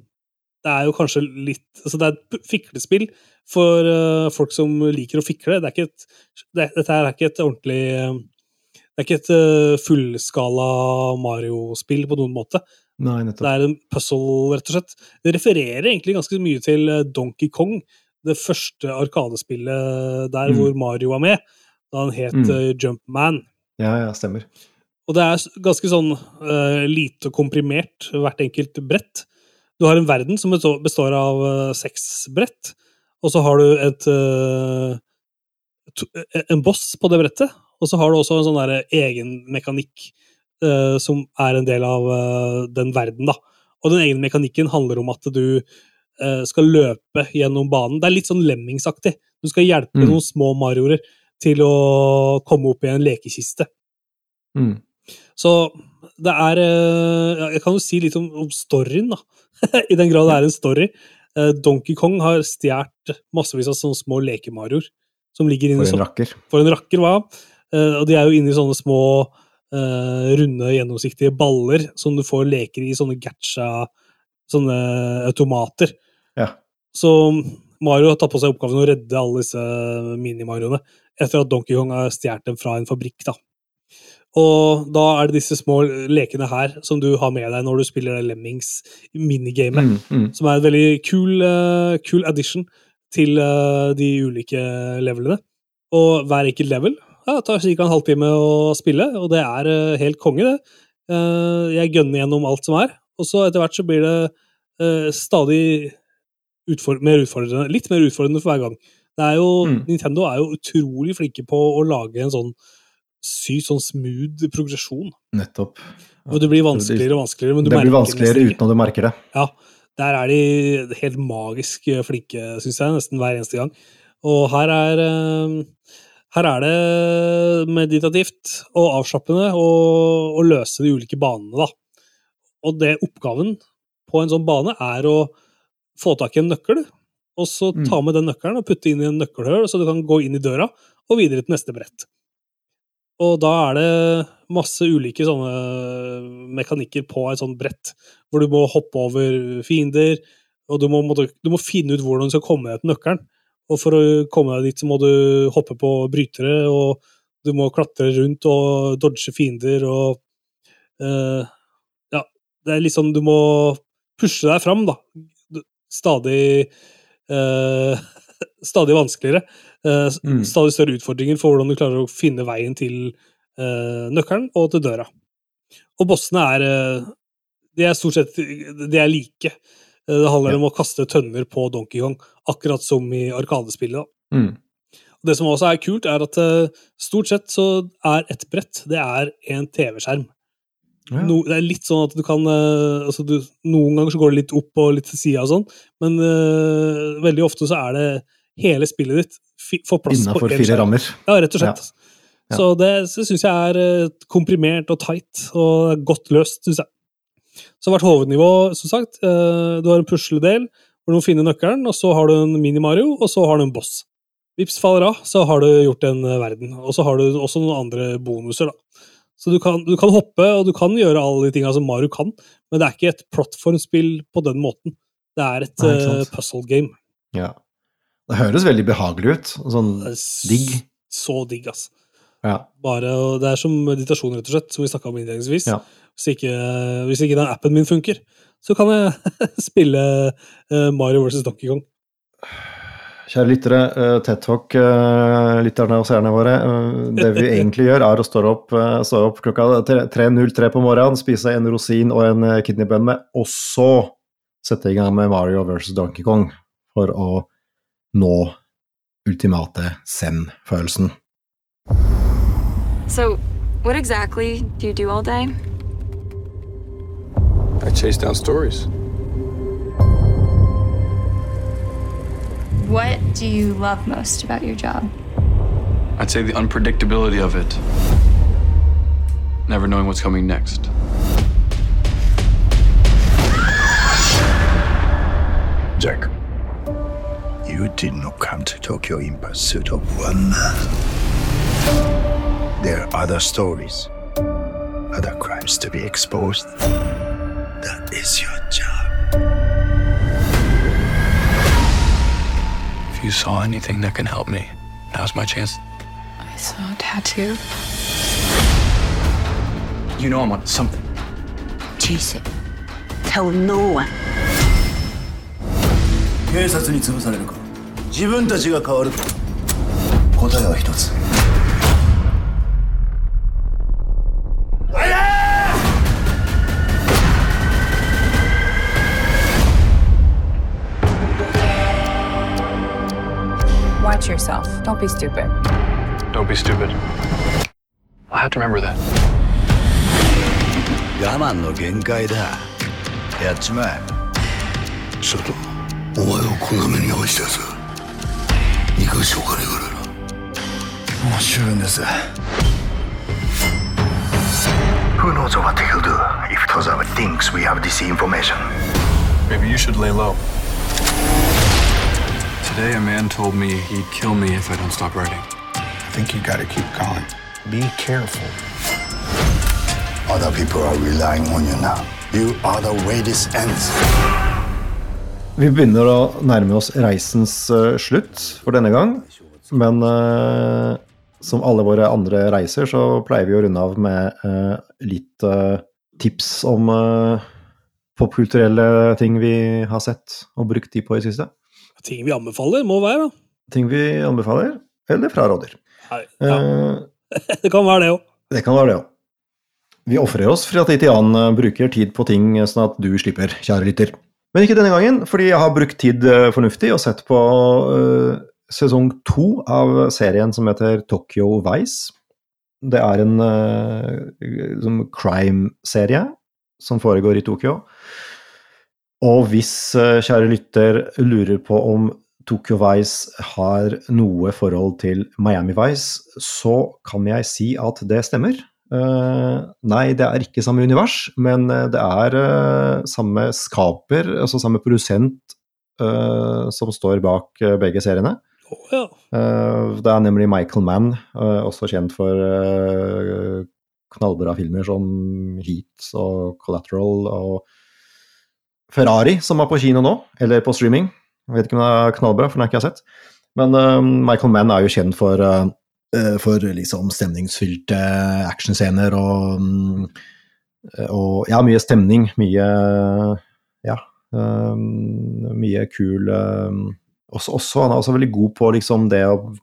[SPEAKER 1] det er jo kanskje litt altså Det er et fiklespill for uh, folk som liker å fikle. Det er ikke et, det, dette er ikke et ordentlig Det er ikke et uh, fullskala Mario-spill på noen måte.
[SPEAKER 2] Nei,
[SPEAKER 1] Det er en puzzle, rett og slett. Det refererer egentlig ganske mye til eh, Donkey Kong, det første arkadespillet der
[SPEAKER 2] Mm.
[SPEAKER 1] hvor Mario var med, da han het
[SPEAKER 2] Mm.
[SPEAKER 1] eh, Jumpman.
[SPEAKER 2] Ja, ja, stemmer.
[SPEAKER 1] Og det er ganske sånn uh, lite komprimert, hvert enkelt brett. Du har en verden som består- av uh, seks brett, og så har du et uh, to, en boss på det brettet, og så har du også en sånn egen mekanikk eh, som er en del av uh, den verden, da. Og den egne mekanikken handler om at du uh, skal løpe gjennom banen. Det er litt sånn lemmingsaktig. Du skal hjelpe
[SPEAKER 2] Mm.
[SPEAKER 1] noen små mariorer til å komme opp i en lekekiste.
[SPEAKER 2] Mm.
[SPEAKER 1] Så det er Jeg kan jo si litt om, om storyen, da. I den grad det er en story. Donkey Kong har stjålet massevis av sånne små lekemarioer som ligger inni
[SPEAKER 2] For en rakker.
[SPEAKER 1] for en rakker, hva? Og de er jo inni sånne små eh, runde, gjennomsiktige baller som du får leker i sånne gacha Sånne automater.
[SPEAKER 2] Ja.
[SPEAKER 1] Så Mario har tatt på seg oppgaven å redde alle disse mini-Marioene etter at Donkey Kong har stjålet dem fra en fabrikk. da. Og da er det disse små lekene her som du har med deg når du spiller Lemmings minigame,
[SPEAKER 2] Mm, mm.
[SPEAKER 1] som er en veldig kul, uh, kul addition til uh, de ulike levelene. Og hver enkelt level ja, det tar ca. en halvtime å spille, og det er eh, helt konge, det. Eh, jeg gønner gjennom alt som er, og så etter hvert så blir det eh, stadig utfor mer utfordrende, litt mer utfordrende for hver gang. Det er jo,
[SPEAKER 2] Mm.
[SPEAKER 1] Nintendo er jo utrolig flinke på å lage en sånn sykt sånn smooth progresjon.
[SPEAKER 2] Nettopp.
[SPEAKER 1] Og det blir vanskeligere og vanskeligere. Men du
[SPEAKER 2] det blir vanskeligere uten at du merker det.
[SPEAKER 1] Ja, der er de helt magisk flinke, syns jeg, nesten hver eneste gang. Og her er her er det meditativt og avslappende å, løse de ulike banene, da. Og det oppgaven på en sånn bane er å få tak i en nøkkel, og så
[SPEAKER 2] Mm.
[SPEAKER 1] ta med den nøkkelen og putte inn i en nøkkelhull, så du kan gå inn i døra og videre til neste brett. Og da er det masse ulike sånne mekanikker på et sånt brett, hvor du må hoppe over fiender, og du må, du må finne ut hvordan du skal komme deg til nøkkelen. Og for å komme deg dit, så må du hoppe på brytere, og du må klatre rundt og dodge fiender, og uh, Ja, det er litt sånn du må pushe deg fram, da. Stadig uh, Stadig vanskeligere. Uh,
[SPEAKER 2] Mm.
[SPEAKER 1] Stadig større utfordringer for hvordan du klarer å finne veien til nøkkelen og til døra. Og bossene er De er stort sett De er like. Eh, Det handler
[SPEAKER 2] Ja.
[SPEAKER 1] om å kaste tønner på Donkey Kong, akkurat som i Arkadespillet.
[SPEAKER 2] Mm.
[SPEAKER 1] Det som også er kult, er at eh, stort sett så er et brett det er en TV-skjerm.
[SPEAKER 2] Ja.
[SPEAKER 1] No, det er litt sånn at du kan eh, altså du, Noen ganger så går det litt opp og litt til sida og sånn, men uh, veldig ofte så er det hele spillet ditt får plass på
[SPEAKER 2] Innafor
[SPEAKER 1] én
[SPEAKER 2] fire rammer.
[SPEAKER 1] Ja, rett og slett.
[SPEAKER 2] Ja.
[SPEAKER 1] Så det syns jeg er komprimert og tight og godt løst, syns jeg. Så har vært hovednivå, som sagt, eh, du har en pusledel hvor du må finne nøkkelen, og så har du en Mini-Mario, og så har du en boss. Vips faller av, så har du gjort en eh, verden. Og så har du også noen andre bonuser, da. Så du kan, du kan hoppe, og du kan gjøre alle de tinga som Mario kan, men det er ikke et plattformspill på den måten. Det er et
[SPEAKER 2] Nei,
[SPEAKER 1] eh, puzzle game.
[SPEAKER 2] Ja. Det høres veldig behagelig ut. Sånn
[SPEAKER 1] Det
[SPEAKER 2] digg.
[SPEAKER 1] Så digg, ass.
[SPEAKER 2] Ja.
[SPEAKER 1] Bare, og det er som meditasjon, rett og slett, som vi snakka om innledningsvis.
[SPEAKER 2] Ja.
[SPEAKER 1] Hvis, ikke, hvis ikke den appen min funker, så kan jeg spille eh, Mario versus Donkey Kong.
[SPEAKER 2] Kjære lyttere, uh, TED Talk-lytterne og seerne våre. eh, det vi egentlig gjør, er å stå opp, eh, stå opp klokka 3.03 på morgenen, spise en rosin og en kidneybønne, og så sette i gang med Mario versus Donkey Kong for å nå ultimate zen-følelsen.
[SPEAKER 8] So, what exactly do you do all day?
[SPEAKER 9] I chase down stories.
[SPEAKER 10] What do you love most about your job?
[SPEAKER 9] I'd say the unpredictability of it. Never knowing what's coming next.
[SPEAKER 11] Jack, you did not come to Tokyo in pursuit of one man. There are other stories, other crimes to be exposed. That is your job.
[SPEAKER 9] If you saw anything that can help me, now's my chance.
[SPEAKER 10] I saw a tattoo.
[SPEAKER 9] You know I'm on something.
[SPEAKER 4] Chase it. Tell no one.
[SPEAKER 11] 警察に潰されるか自分たちが変わるか答えは一つ
[SPEAKER 10] Watch yourself. Don't be stupid.
[SPEAKER 9] Don't be stupid. I have to remember that.
[SPEAKER 11] 我慢の限界だやっちまえ
[SPEAKER 12] 佐藤お前をこんな目に遭わしたやつ生かしておかねえからな
[SPEAKER 11] もう十分です Who knows what he'll do if Tozawa thinks we have this information
[SPEAKER 9] Maybe you should lay low. Today, a man told me he'd kill me if I don't stop writing.
[SPEAKER 12] I think you gotta keep going be careful other people are relying on you now you are the way this ends
[SPEAKER 2] Vi begynner å nærme oss reisens eh, slutt for denne gang. Men eh, som alle våre andre reiser, så pleier vi å runde av med eh, litt eh, tips om uh, popkulturelle ting vi har sett og brukt tid på i siste.
[SPEAKER 1] Ting vi anbefaler, må være, da.
[SPEAKER 2] Ting vi anbefaler, eller fraråder.
[SPEAKER 1] Ja.
[SPEAKER 2] Eh,
[SPEAKER 1] Det kan være det òg.
[SPEAKER 2] det kan være det òg. Vi ofrer oss for at tid til annen bruker tid på ting sånn at du slipper, kjære lytter. Men ikke denne gangen, fordi jeg har brukt tid eh, fornuftig og sett på uh, sesong to av serien som heter Tokyo Vice. Det er en uh, crime-serie som foregår i Tokyo. Og hvis, uh, kjære lytter, lurer på om Tokyo Vice har noe forhold til Miami Vice, så kan jeg si at det stemmer. Uh, nei, det er ikke samme univers, men det er samme skaper, altså samme produsent, som står bak begge seriene.
[SPEAKER 1] Oh, ja.
[SPEAKER 2] det er nemlig Michael Mann, også kjent for knallbra filmer som Heat og Collateral og Ferrari, som er på kino nå, eller på streaming. Jeg vet ikke om det er knallbra, for den har ikke jeg sett. Men Michael Mann er jo kjent for for liksom stemningsfylte actionscener og, og Ja, mye stemning. Mye Ja. Um, mye kul um, også, også, Han er også veldig god på liksom det å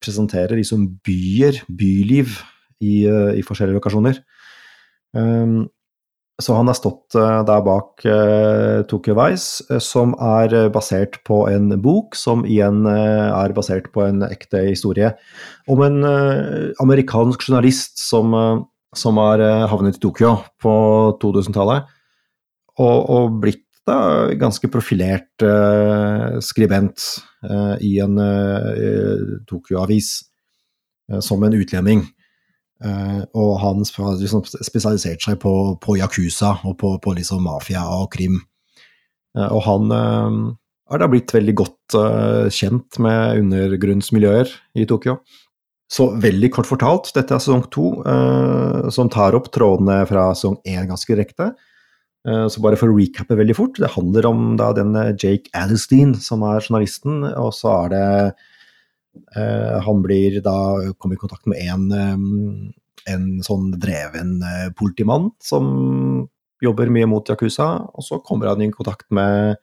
[SPEAKER 2] presentere liksom byer, byliv, i, uh, i forskjellige lokasjoner. Um, så han har stått uh, der bak uh, Tokyo Vice, uh, som er basert på en bok som igjen er basert på en ekte historie om en amerikansk journalist som, som har havnet i Tokyo på 2000-tallet, og, og, blitt da ganske profilert skribent i en Tokyo-avis som en utlending. Uh, og han har liksom spesialisert seg på, på Yakuza og på, på liksom mafia og krim. Uh, og han uh, har da blitt veldig godt kjent med undergrunnsmiljøer i Tokyo. Så veldig kort fortalt, dette er sesong to, som tar opp trådene fra sesong én ganske direkte. så bare for å recappe veldig fort, det handler om da denne Jake Adelstein, som er journalisten, og så er det han blir da kommer i kontakt med en, en sånn dreven uh, politimann som jobber mye mot Yakuza, og så kommer han i kontakt med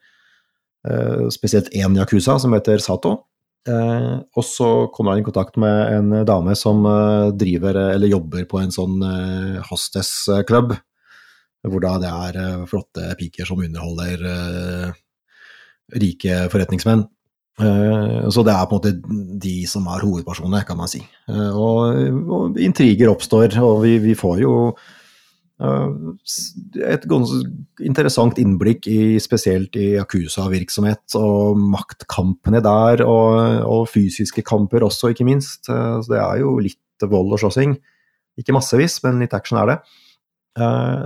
[SPEAKER 2] uh, spesielt én Yakuza som heter Sato. og så kommer han i kontakt med en dame som driver eller jobber på en sånn hostess-klubb, hvor da det er flotte piker som underholder rike forretningsmenn. Eh, så det er på en måte de som er hovedpersonene, kan man si. Eh, og, og intriger oppstår, og vi, vi får jo eh, et interessant innblikk i spesielt i Akusa-virksomhet og maktkampene der, og, og, fysiske kamper også, ikke minst. Så det er jo litt vold og slåssing. Ikke massevis, men litt action er det.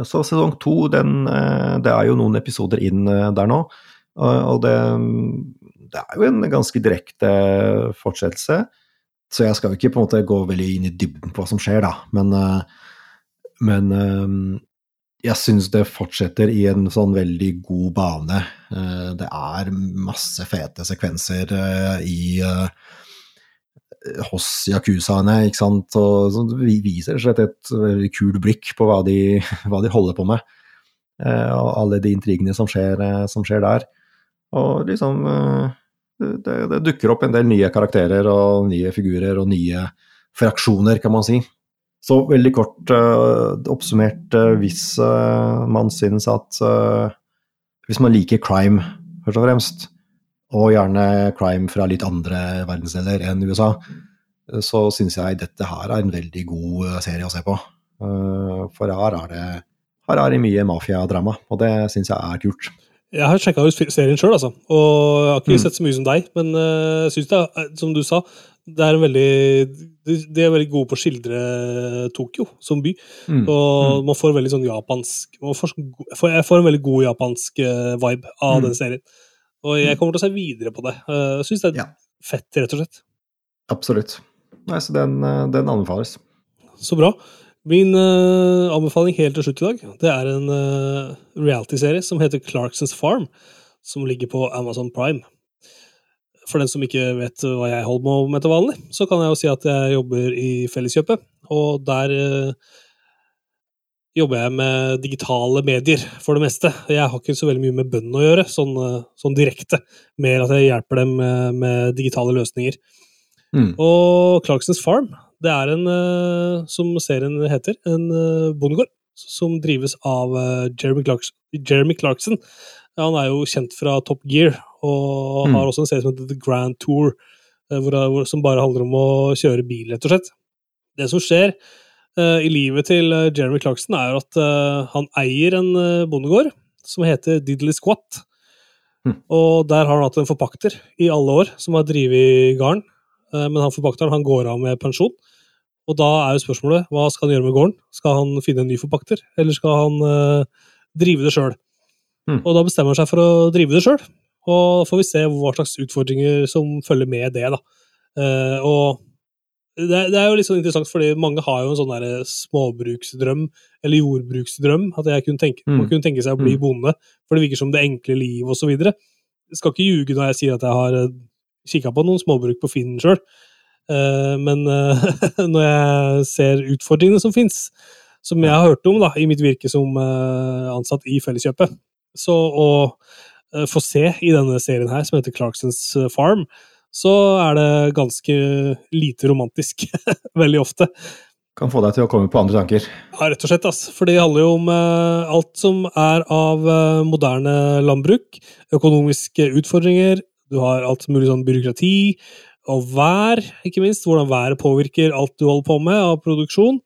[SPEAKER 2] Så sesong to, den, det er jo noen episoder inn der nå, og det det er jo en ganske direkte fortsettelse. Så jeg skal jo ikke på en måte gå veldig inn i dybden på hva som skjer, da. Men, eh, men eh, jeg syns det fortsetter i en sånn veldig god bane. Eh, det er masse fete sekvenser i hos yakuzaene, ikke sant. Og så vi viser slett et veldig kult blikk på hva de, hva de holder på med. Og alle de intrigene som skjer, som skjer der. Og liksom det, det, dukker opp en del nye karakterer og nye figurer og nye fraksjoner, kan man si. Så veldig kort uh, oppsummert, uh, hvis uh, man synes at Hvis man liker crime, først og fremst, og gjerne crime fra litt andre verdensdeler enn USA, så syns jeg dette her er en veldig god serie å se på. for her er det her er det mye mafiadrama, og det syns jeg er kult.
[SPEAKER 1] Jeg har sjekka ut serien sjøl, altså. Og jeg har ikke mm. sett så mye som deg. Men uh, jeg syns det er, som du sa, det er en veldig De er veldig gode på å skildre Tokyo som by. Mm. Og mm. man får veldig sånn japansk får, Jeg får en veldig god japansk uh, vibe av mm. den serien. Og jeg kommer til å se videre på det. Jeg syns det er ja. fett, rett og slett.
[SPEAKER 2] Absolutt. Nei, så den, den anbefales.
[SPEAKER 1] Så bra. Min uh, anbefaling helt til slutt i dag, det er en uh, reality-serie som heter Clarksons Farm, som ligger på Amazon Prime. For den som ikke vet hva jeg holder med til vanlig, så kan jeg jo si at jeg jobber i Felleskjøpet, og der uh, jobber jeg med digitale medier, for det meste. Jeg har ikke så veldig mye med bøndene å gjøre, sånn, sånn, direkte. Mer at jeg hjelper dem med, med digitale løsninger. Mm. Og Clarksons Farm det er en, eh, som serien heter, en eh, bondegård som drives av eh, Jeremy, Clarkson. Jeremy Clarkson. Han er jo kjent fra Top Gear, og
[SPEAKER 2] Mm.
[SPEAKER 1] har også en serie som heter The Grand Tour, som bare handler om å kjøre bil, rett og slett. Det som skjer i livet til Jeremy Clarkson, er at han eier en bondegård som heter Diddley Squat. Og der har han hatt en forpakter i alle år, som har drevet gården. Men han forpakteren han går av med pensjon. Og da er jo spørsmålet hva skal han gjøre med gården? Skal han finne en ny forpakter, eller skal han eh, drive det sjøl?
[SPEAKER 2] Mm.
[SPEAKER 1] Og da bestemmer han seg for å drive det sjøl, og da får vi se hva slags utfordringer som følger med det. da. Eh, og det, det er jo litt sånn interessant, fordi mange har jo en sånn der småbruksdrøm, eller jordbruksdrøm, at kunne tenke,
[SPEAKER 2] Mm.
[SPEAKER 1] man kunne tenke seg å bli
[SPEAKER 2] Mm.
[SPEAKER 1] bonde, for det virker som det enkle liv. Jeg skal ikke ljuge når jeg sier at jeg har kikka på noen småbruk på Finn sjøl, men eh, når jeg ser utfordringene som fins, som jeg har hørt om da, i mitt virke som eh, ansatt i Felleskjøpet, så å eh, få se i denne serien her, som heter Clarksons eh, Farm, så er det ganske lite romantisk. Veldig ofte.
[SPEAKER 2] Kan få deg til å komme på andre tanker.
[SPEAKER 1] Ja, rett og slett. ass. For det handler jo om eh, alt som er av eh, moderne landbruk. Økonomiske utfordringer. Du har alt mulig sånn byråkrati. Og vær, ikke minst. Hvordan været påvirker alt du holder på med av produksjon.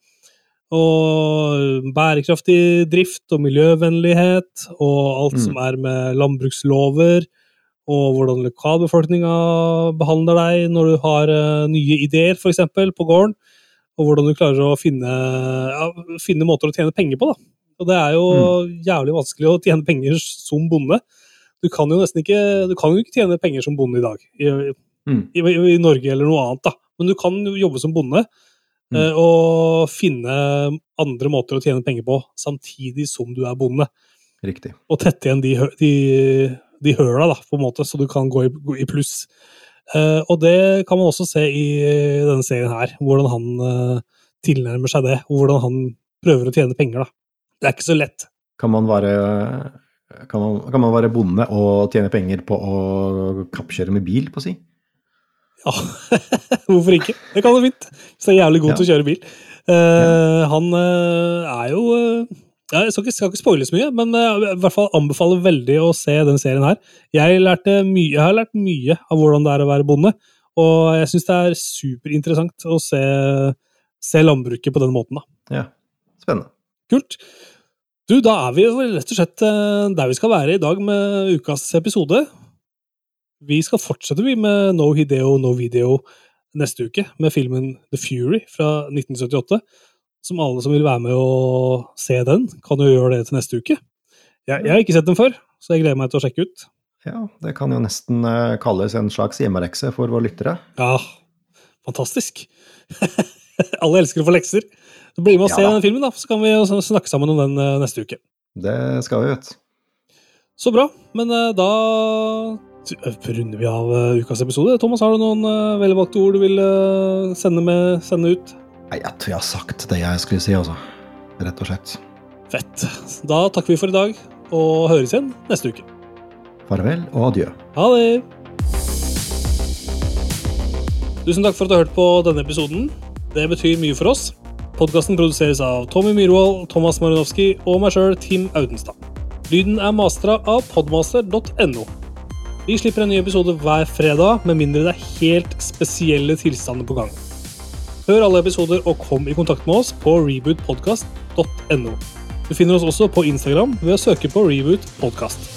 [SPEAKER 1] Og bærekraftig drift og miljøvennlighet. Og alt
[SPEAKER 2] Mm.
[SPEAKER 1] som er med landbrukslover. Og hvordan lokalbefolkninga behandler deg når du har uh, nye ideer, f.eks., på gården og hvordan du klarer å finne, ja, finne måter å tjene penger på. Da. Og det er jo jævlig vanskelig å tjene penger som bonde. Du kan jo nesten ikke, du kan jo ikke tjene penger som bonde i dag, i,
[SPEAKER 2] Mm.
[SPEAKER 1] i, i Norge eller noe annet. da. Men du kan jo jobbe som bonde eh, og finne andre måter å tjene penger på, samtidig som du er bonde.
[SPEAKER 2] Riktig.
[SPEAKER 1] Og tette igjen de, de, de høla, da, på en måte, så du kan gå i, gå i pluss. Eh, og det kan man også se i denne serien her, hvordan han eh, tilnærmer seg det, og hvordan han prøver å tjene penger. da. Det er ikke så lett.
[SPEAKER 2] Kan man være, kan man, kan man være bonde og tjene penger på å kappkjøre med bil, på å si?
[SPEAKER 1] Ja, hvorfor ikke? Det kan være fint, hvis du er jævlig god
[SPEAKER 2] Ja.
[SPEAKER 1] til å kjøre bil. Eh, Han uh, er jo uh, ja, Jeg skal ikke, skal ikke spoile så mye, men jeg i hvert fall anbefaler veldig å se den serien her. Jeg, mye, jeg har lært mye av hvordan det er å være bonde, og jeg syns det er superinteressant å se, se landbruket på den måten. da.
[SPEAKER 2] Ja, spennende.
[SPEAKER 1] Kult. Du, da er vi rett og slett der vi skal være i dag med ukas episode. Vi skal fortsette vi med No Hideo, No Video neste uke, med filmen The Fury fra 1978. Som alle som vil være med og se den, kan jo gjøre det til neste uke. Jeg, jeg har ikke sett den før, så jeg gleder meg til å sjekke ut.
[SPEAKER 2] Ja, det kan jo nesten eh, kalles en slags hjemmelekse for våre lyttere.
[SPEAKER 1] Ja, fantastisk. alle elsker å få lekser. Så Bli med og
[SPEAKER 2] Ja
[SPEAKER 1] se den filmen, da, så kan vi snakke sammen om den eh, neste uke.
[SPEAKER 2] Det skal vi, vet.
[SPEAKER 1] Så bra. Men eh, da runder vi av eh, ukas episode. Thomas, har du noen uh, velvalgte ord du vil eh, sende, med, sende ut?
[SPEAKER 2] Nei, jeg tror jeg har sagt det jeg skulle si, altså. Rett og slett.
[SPEAKER 1] Fett. Da takker vi for i dag, og høres igjen neste uke.
[SPEAKER 2] Farvel og adjø.
[SPEAKER 1] Ha det! Tusen takk for at du har hørt på denne episoden. Det betyr mye for oss. Podkasten produseres av Tommy Myhrvold, Thomas Marinovski og meg sjøl, Tim Audenstad. Lyden er mastra av podmaster.no. Vi slipper en ny episode hver fredag, med mindre det er helt spesielle tilstander på gang. Hør alle episoder og kom i kontakt med oss på rebootpodkast.no. Du finner oss også på Instagram ved å søke på Reboot Podcast.